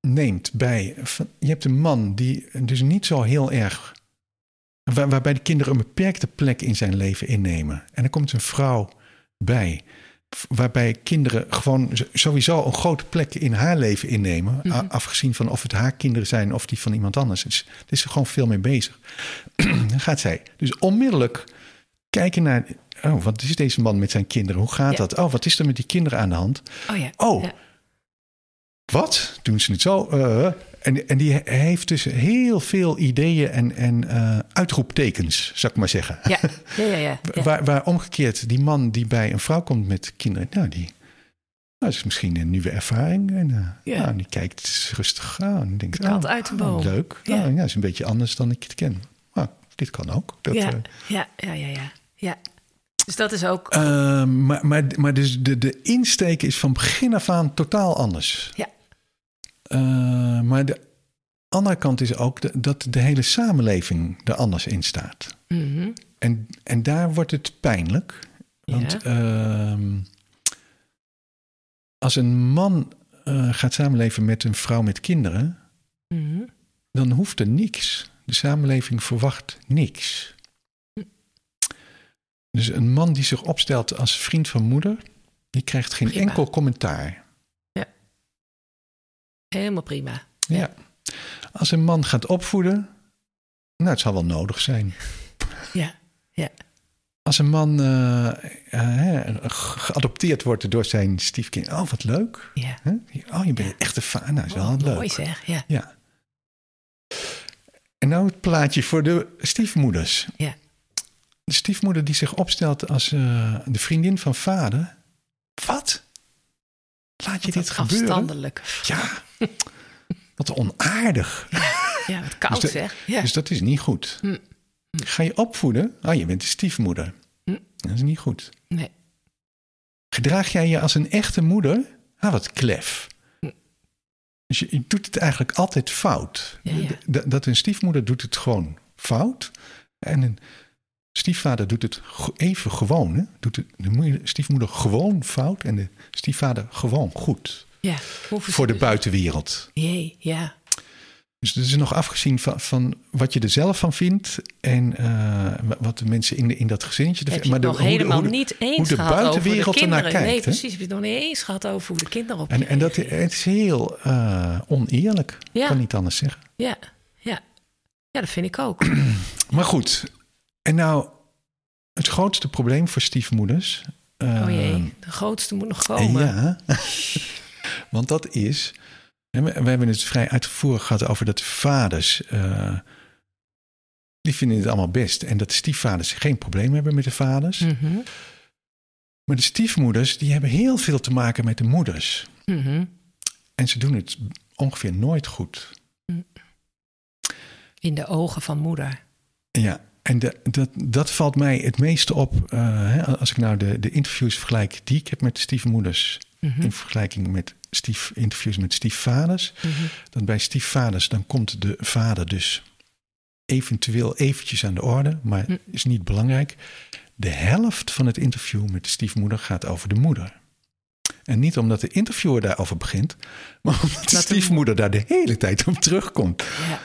neemt bij. Je hebt een man die dus niet zo heel erg. Waar, waarbij de kinderen een beperkte plek in zijn leven innemen. En er komt een vrouw bij waarbij kinderen gewoon sowieso een grote plek in haar leven innemen. Mhm. Afgezien van of het haar kinderen zijn of die van iemand anders. Dus er is er gewoon veel mee bezig. Dan gaat zij dus onmiddellijk kijken naar... Oh, wat is deze man met zijn kinderen? Hoe gaat Ja. dat? Oh, wat is er met die kinderen aan de hand? Oh ja. Oh, Ja. Wat? Doen ze het zo? Uh, en, en die he- heeft dus heel veel ideeën en, en eh, uitroeptekens, zou ik maar zeggen. Ja, ja, ja. ja. ja. Waar, waar omgekeerd die man die bij een vrouw komt met kinderen, nou, die nou, dat is misschien een nieuwe ervaring. En uh, Ja. nou, die kijkt rustig aan en denkt, oh, uit de oh, boom. leuk. Ja. Ja. ja, dat is een beetje anders dan ik het ken. Maar dit kan ook. Dat, ja, eh, ja, ja, ja, ja, ja. Dus dat is ook. eh, maar, maar, maar dus de, de insteek is van begin af aan totaal anders. Ja. Eh, maar de andere kant is ook de- dat de hele samenleving er anders in staat. Mhm. En, en daar wordt het pijnlijk. Want Ja. ehm, als een man eh, gaat samenleven met een vrouw met kinderen, Mhm. dan hoeft er niks. De samenleving verwacht niks. Dus een man die zich opstelt als vriend van moeder, die krijgt geen Prima. enkel commentaar. Helemaal prima. Ja. Als een man gaat opvoeden, nou, het zal wel nodig zijn. Ja, ja. Als een man eh, eh, geadopteerd wordt door zijn stiefkind, oh wat leuk. ja. Oh, je bent een echte vader. Nou, is wel leuk. Mooi zeg, ja. Ja. En nou het plaatje voor de stiefmoeders. Ja. De stiefmoeder die zich opstelt als eh, de vriendin van vader. Wat? Laat je dit gebeuren? Afstandelijk. Ja. Wat onaardig. Ja, wat koud Dus zeg. Ja. Dus dat is niet goed. Hm. Ga je opvoeden? Oh, je bent de stiefmoeder. Hm. Dat is niet goed. Nee. Gedraag jij je als een echte moeder? Ah, wat klef. Dus je, je doet het eigenlijk altijd fout. Ja, ja. Dat een stiefmoeder doet het gewoon fout. En een stiefvader doet het even gewoon. Hè? Doet de moeder- stiefmoeder gewoon fout en de stiefvader gewoon goed. Ja, Voor de buitenwereld. Jee, ja. Dus het is nog afgezien van, van wat je er zelf van vindt en eh, wa- wat de mensen in, de, in dat gezinnetje. Heb je het de- nog hoe de- helemaal hoe de- niet eens hoe de gehad over de buitenwereld ernaar nee, kijkt, hè? precies. Heb je het nog niet eens gehad over hoe de kinderen op En, en dat het is heel eh, oneerlijk. Ja. kan niet anders zeggen. Ja, ja. Ja, dat vind ik ook. Maar goed, en nou het grootste probleem voor stiefmoeders. Oh jee, de grootste moet nog komen. Ja, want dat is. We, we hebben het vrij uitvoerig gehad over dat vaders. eh, die vinden het allemaal best. En dat de stiefvaders geen probleem hebben met de vaders. Mhm, Maar de stiefmoeders, die hebben heel veel te maken met de moeders. mhm. En ze doen het ongeveer nooit goed. In de ogen van moeder. Ja, en de, dat, dat valt mij het meeste op. eh, als ik nou de, de interviews vergelijk die ik heb met stiefmoeders. Mhm, in vergelijking met stief, interviews met stiefvaders. mhm. Dan bij stiefvaders, dan komt de vader dus eventueel eventjes aan de orde, maar Hm. is niet belangrijk. De helft van het interview met de stiefmoeder gaat over de moeder. En niet omdat de interviewer daarover begint, maar omdat de de stiefmoeder daar de hele tijd op terugkomt. Ja,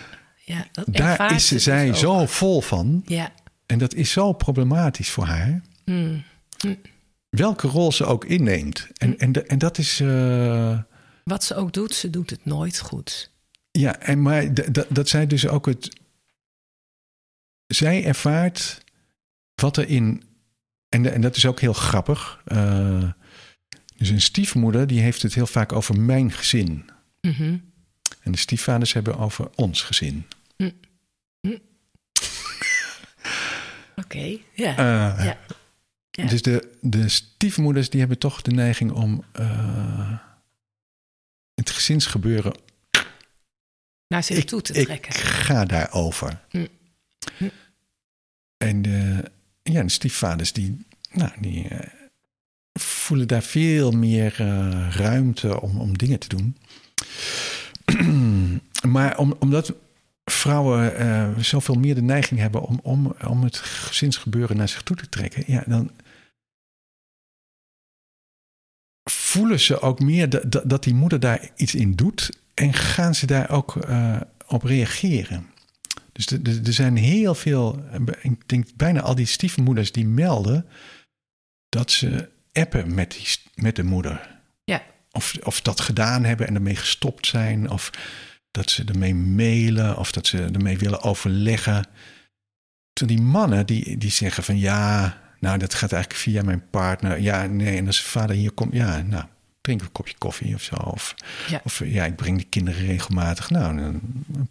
ja dat Daar is ze dus zij ook. zo vol van. Ja. En dat is zo problematisch voor haar. Mm. Welke rol ze ook inneemt. En, en, de- en dat is. eh, Wat ze ook doet, ze doet het nooit goed. Ja, en maar dat zij dus ook het. Zij ervaart wat er in. En, de- en dat is ook heel grappig. eh, dus een stiefmoeder die heeft het heel vaak over mijn gezin. Mhm. En de stiefvaders hebben over ons gezin. Oké, ja. Eh, ja. Ja. Dus de, de stiefmoeders die hebben toch de neiging om eh, het gezinsgebeuren. Naar zich toe te ik trekken. ga daarover. Hm. Hm. En de, ja, de stiefvaders die, nou, die eh, voelen daar veel meer ruimte om, om dingen te doen. maar om, omdat vrouwen eh, zoveel meer de neiging hebben om, om, om het gezinsgebeuren naar zich toe te trekken, ja, dan voelen ze ook meer dat, dat, dat die moeder daar iets in doet en gaan ze daar ook eh, op reageren. Dus er- zijn heel veel, ik denk bijna al die stiefmoeders die melden dat ze appen met, die, met de moeder. Ja. Of, of dat gedaan hebben en ermee gestopt zijn. Of dat ze ermee mailen. Of dat ze ermee willen overleggen. Toen die mannen die, die zeggen van ja, nou dat gaat eigenlijk via mijn partner. Ja, nee, en als vader hier komt, ja, nou, drink een kopje koffie of zo. Of Ja. of ja, ik breng de kinderen regelmatig. Nou, dan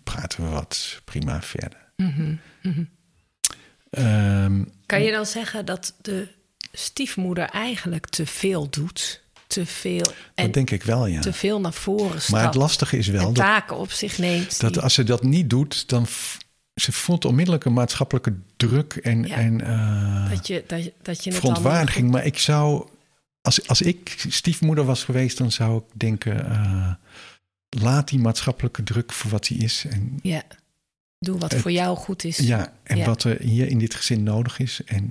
praten we wat prima verder. Mhm, mhm. Ehm, Kan je dan zeggen dat de stiefmoeder eigenlijk te veel doet? Te veel en dat denk ik wel, ja. te veel naar voren stapt. Maar het lastige is wel en dat, taken op zich neemt. dat die- als ze dat niet doet, dan ze voelt onmiddellijk een maatschappelijke druk en, Ja. en eh, dat je, dat, je- dat je verontwaardiging. Maar ik zou, als, als ik stiefmoeder was geweest, dan zou ik denken: eh, laat die maatschappelijke druk voor wat die is. En, Ja, doe wat Het- voor jou goed is. ja, en Ja. wat er hier in dit gezin nodig is. En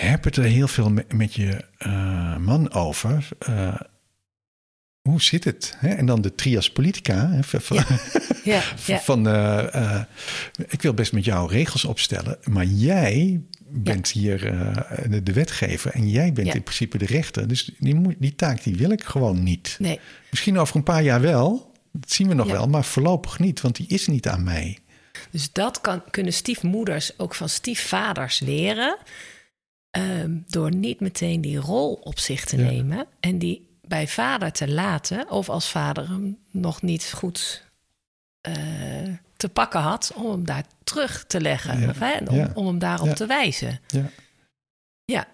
heb het er heel veel met, met je eh, man over. Eh, hoe zit het? Hè? En dan de trias politica. Hè? Van, Ja, ja. van eh, ik wil best met jou regels opstellen, maar jij bent hier de, de wetgever en jij bent in principe de rechter. Dus die, taak die wil ik gewoon niet. Nee, Misschien over een paar jaar wel, dat zien we nog wel, maar voorlopig niet, want die is niet aan mij. dus dat kan, kunnen stiefmoeders ook van stiefvaders leren. Ehm, door niet meteen die rol op zich te Ja. nemen. En die bij vader te laten. Of als vader hem nog niet goed eh, te pakken had. Om hem daar terug te leggen. Ja. Of, hè, om, Ja. om hem daarop te wijzen. Ja. Ja,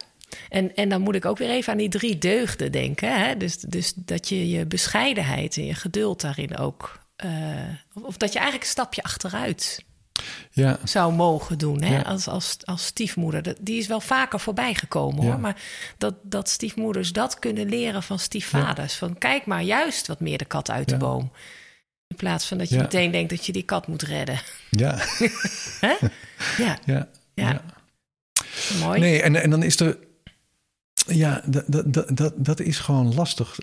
en, en dan moet ik ook weer even aan die drie deugden denken. Hè? Dus, dus dat je je bescheidenheid en je geduld daarin ook. eh, of, of dat je eigenlijk een stapje achteruit Ja, zou mogen doen hè? Ja. Als, als, als stiefmoeder. Dat, die is wel vaker voorbij gekomen Ja. hoor. Maar dat, dat stiefmoeders dat kunnen leren van stiefvaders. Van kijk maar juist wat meer de kat uit de boom. In plaats van dat je meteen denkt dat je die kat moet redden. Ja, Hè? Ja, ja. Ja. mooi. Nee, en, en dan is er. Ja, dat, dat, dat, is gewoon lastig.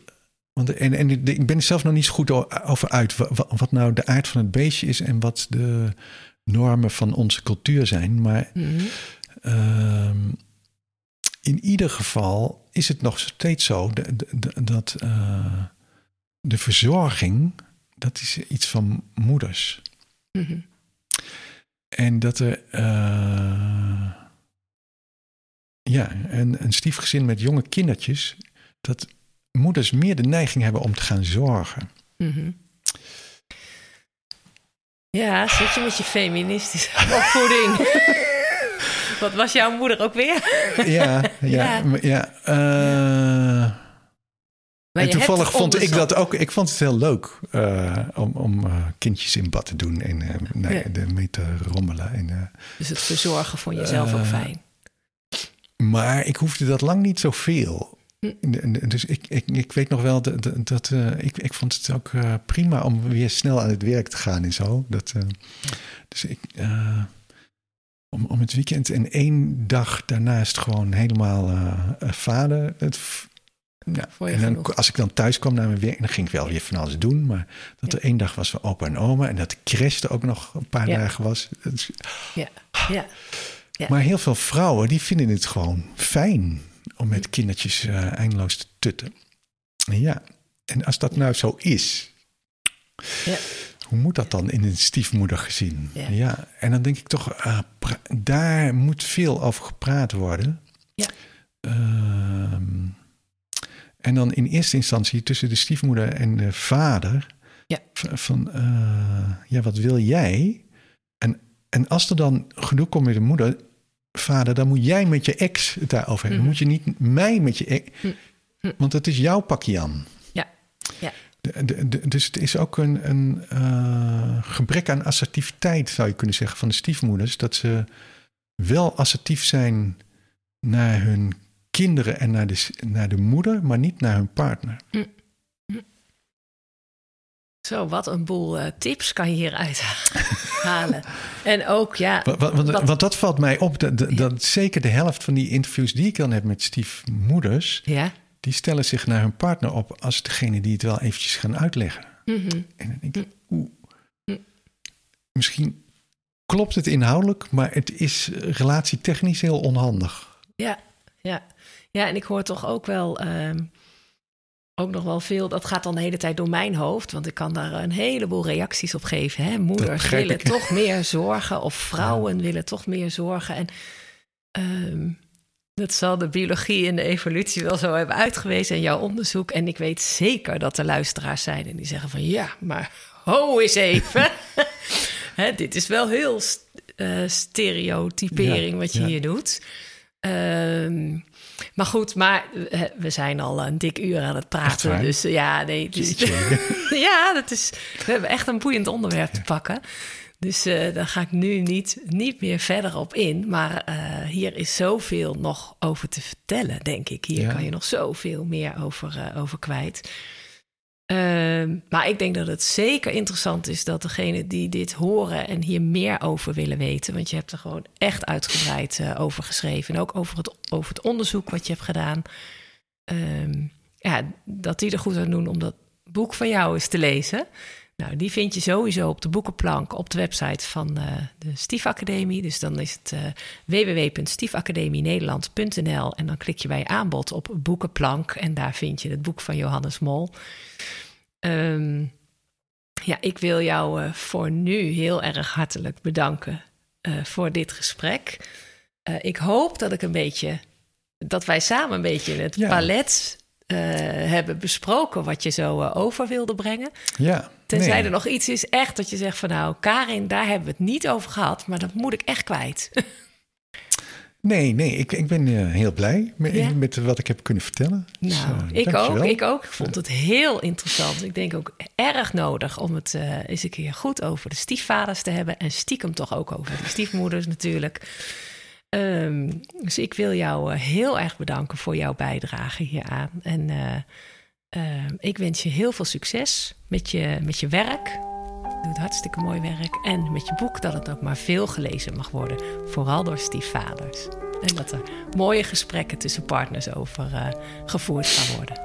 Want, en, en ik ben er zelf nog niet zo goed over uit wa- wa- wat nou de aard van het beestje is en wat de normen van onze cultuur zijn. Maar Mhm. Ehm, in ieder geval is het nog steeds zo dat eh, de verzorging, dat is iets van moeders. Mhm. En dat er, eh, ja, een, een stiefgezin met jonge kindertjes, dat moeders meer de neiging hebben om te gaan zorgen. Mhm. Ja, zit je met je feministische opvoeding. Wat was jouw moeder ook weer? Ja, ja, Ja. eh, en toevallig vond ik dat ook. Ik vond het heel leuk eh, om, om eh, kindjes in bad te doen en nee, Ja. ermee te rommelen. En, Dus het verzorgen vond je zelf ook fijn. maar ik hoefde dat lang niet zoveel. Dus ik, ik, ik weet nog wel dat, dat, dat, eh, ik, ik vond het ook eh, prima om weer snel aan het werk te gaan en zo. Dat, eh, dus ik, om, om het weekend en één dag daarnaast gewoon helemaal vader. Het, en dan, genoeg? als ik dan thuis kwam naar mijn werk, dan ging ik wel weer van alles doen. Maar dat Ja. er één dag was voor opa en oma en dat de crash er ook nog een paar Ja. dagen was. Ja, ja. Ja. maar heel veel vrouwen die vinden het gewoon fijn om met kindertjes eh, eindeloos te tutten. En Ja, en als dat nou zo is, Ja. hoe moet dat dan in een stiefmoedergezin? Ja. Ja, en dan denk ik toch, ah, daar moet veel over gepraat worden. Ja. Ehm, en dan in eerste instantie tussen de stiefmoeder en de vader. Ja. Van, eh, ja, wat wil jij? En, en als er dan gedoe komt met de moeder, vader, dan moet jij met je ex het daarover hebben. Dan Mhm. moet je niet mij met je ex. Hm. Hm. Want het is jouw pakje aan. Ja. Ja. De- de- de- dus het is ook een, een eh, gebrek aan assertiviteit, zou je kunnen zeggen, van de stiefmoeders. Dat ze wel assertief zijn naar hun kinderen en naar de, naar de moeder, maar niet naar hun partner. Zo, wat een boel eh, tips kan je hieruit halen. En ook, ja, Want, want, Wat- want dat valt mij op, dat, dat, dat zeker de helft van die interviews die ik dan heb met stiefmoeders, ja. die stellen zich naar hun partner op als degene die het wel eventjes gaan uitleggen. Mhm. En dan denk ik, Hm. oeh, Hm. misschien klopt het inhoudelijk, maar het is relatietechnisch heel onhandig. Ja, ja. ja, en ik hoor toch ook wel, ehm, ook nog wel veel, dat gaat dan de hele tijd door mijn hoofd, want ik kan daar een heleboel reacties op geven. Hè? Moeders willen ik. toch meer zorgen, of vrouwen willen toch meer zorgen. En ehm, dat zal de biologie en de evolutie wel zo hebben uitgewezen en jouw onderzoek. En ik weet zeker dat er luisteraars zijn en die zeggen van ja, maar ho eens even. Hè, dit is wel heel st- eh, stereotypering Ja, wat je ja. hier doet. Ehm, maar goed, maar we zijn al een dik uur aan het praten. Dus ja, nee. Jeetje. ja, dat is, we hebben echt een boeiend onderwerp te pakken. Dus eh, daar ga ik nu niet, niet meer verder op in. Maar eh, hier is zoveel nog over te vertellen, denk ik. Hier Ja. kan je nog zoveel meer over, eh, over kwijt. Ehm, maar ik denk dat het zeker interessant is dat degenen die dit horen en hier meer over willen weten, want je hebt er gewoon echt uitgebreid eh, over geschreven en ook over het, over het onderzoek wat je hebt gedaan, ehm, ja, dat die er goed aan doen om dat boek van jou eens te lezen. Nou, die vind je sowieso op de boekenplank op de website van eh, de Stiefacademie. Dus dan is het eh www.stiefacademienederland.nl en dan klik je bij aanbod op boekenplank en daar vind je het boek van Johannes Mol. Ehm, ja, ik wil jou eh, voor nu heel erg hartelijk bedanken voor dit gesprek. Ik hoop dat ik een beetje, dat wij samen een beetje het Ja. palet hebben besproken wat je zo over wilde brengen. Ja, Tenzij nee. er nog iets is echt dat je zegt van nou, Karin, daar hebben we het niet over gehad, maar dat moet ik echt kwijt. Nee, nee, ik, ik ben eh, heel blij met, Ja? met wat ik heb kunnen vertellen. Dus, Nou, eh, ik ook. Ik ook. Ik vond het heel interessant. Ik denk ook erg nodig om het eh, eens een keer goed over de stiefvaders te hebben. En stiekem toch ook over de stiefmoeders natuurlijk. Ehm, dus ik wil jou heel erg bedanken voor jouw bijdrage hieraan. En eh, eh, ik wens je heel veel succes met je, met je werk. doet hartstikke mooi werk. En met je boek dat het ook maar veel gelezen mag worden. Vooral door stiefvaders. En dat er mooie gesprekken tussen partners over uh, gevoerd gaan worden.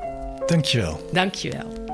Dankjewel. Dankjewel.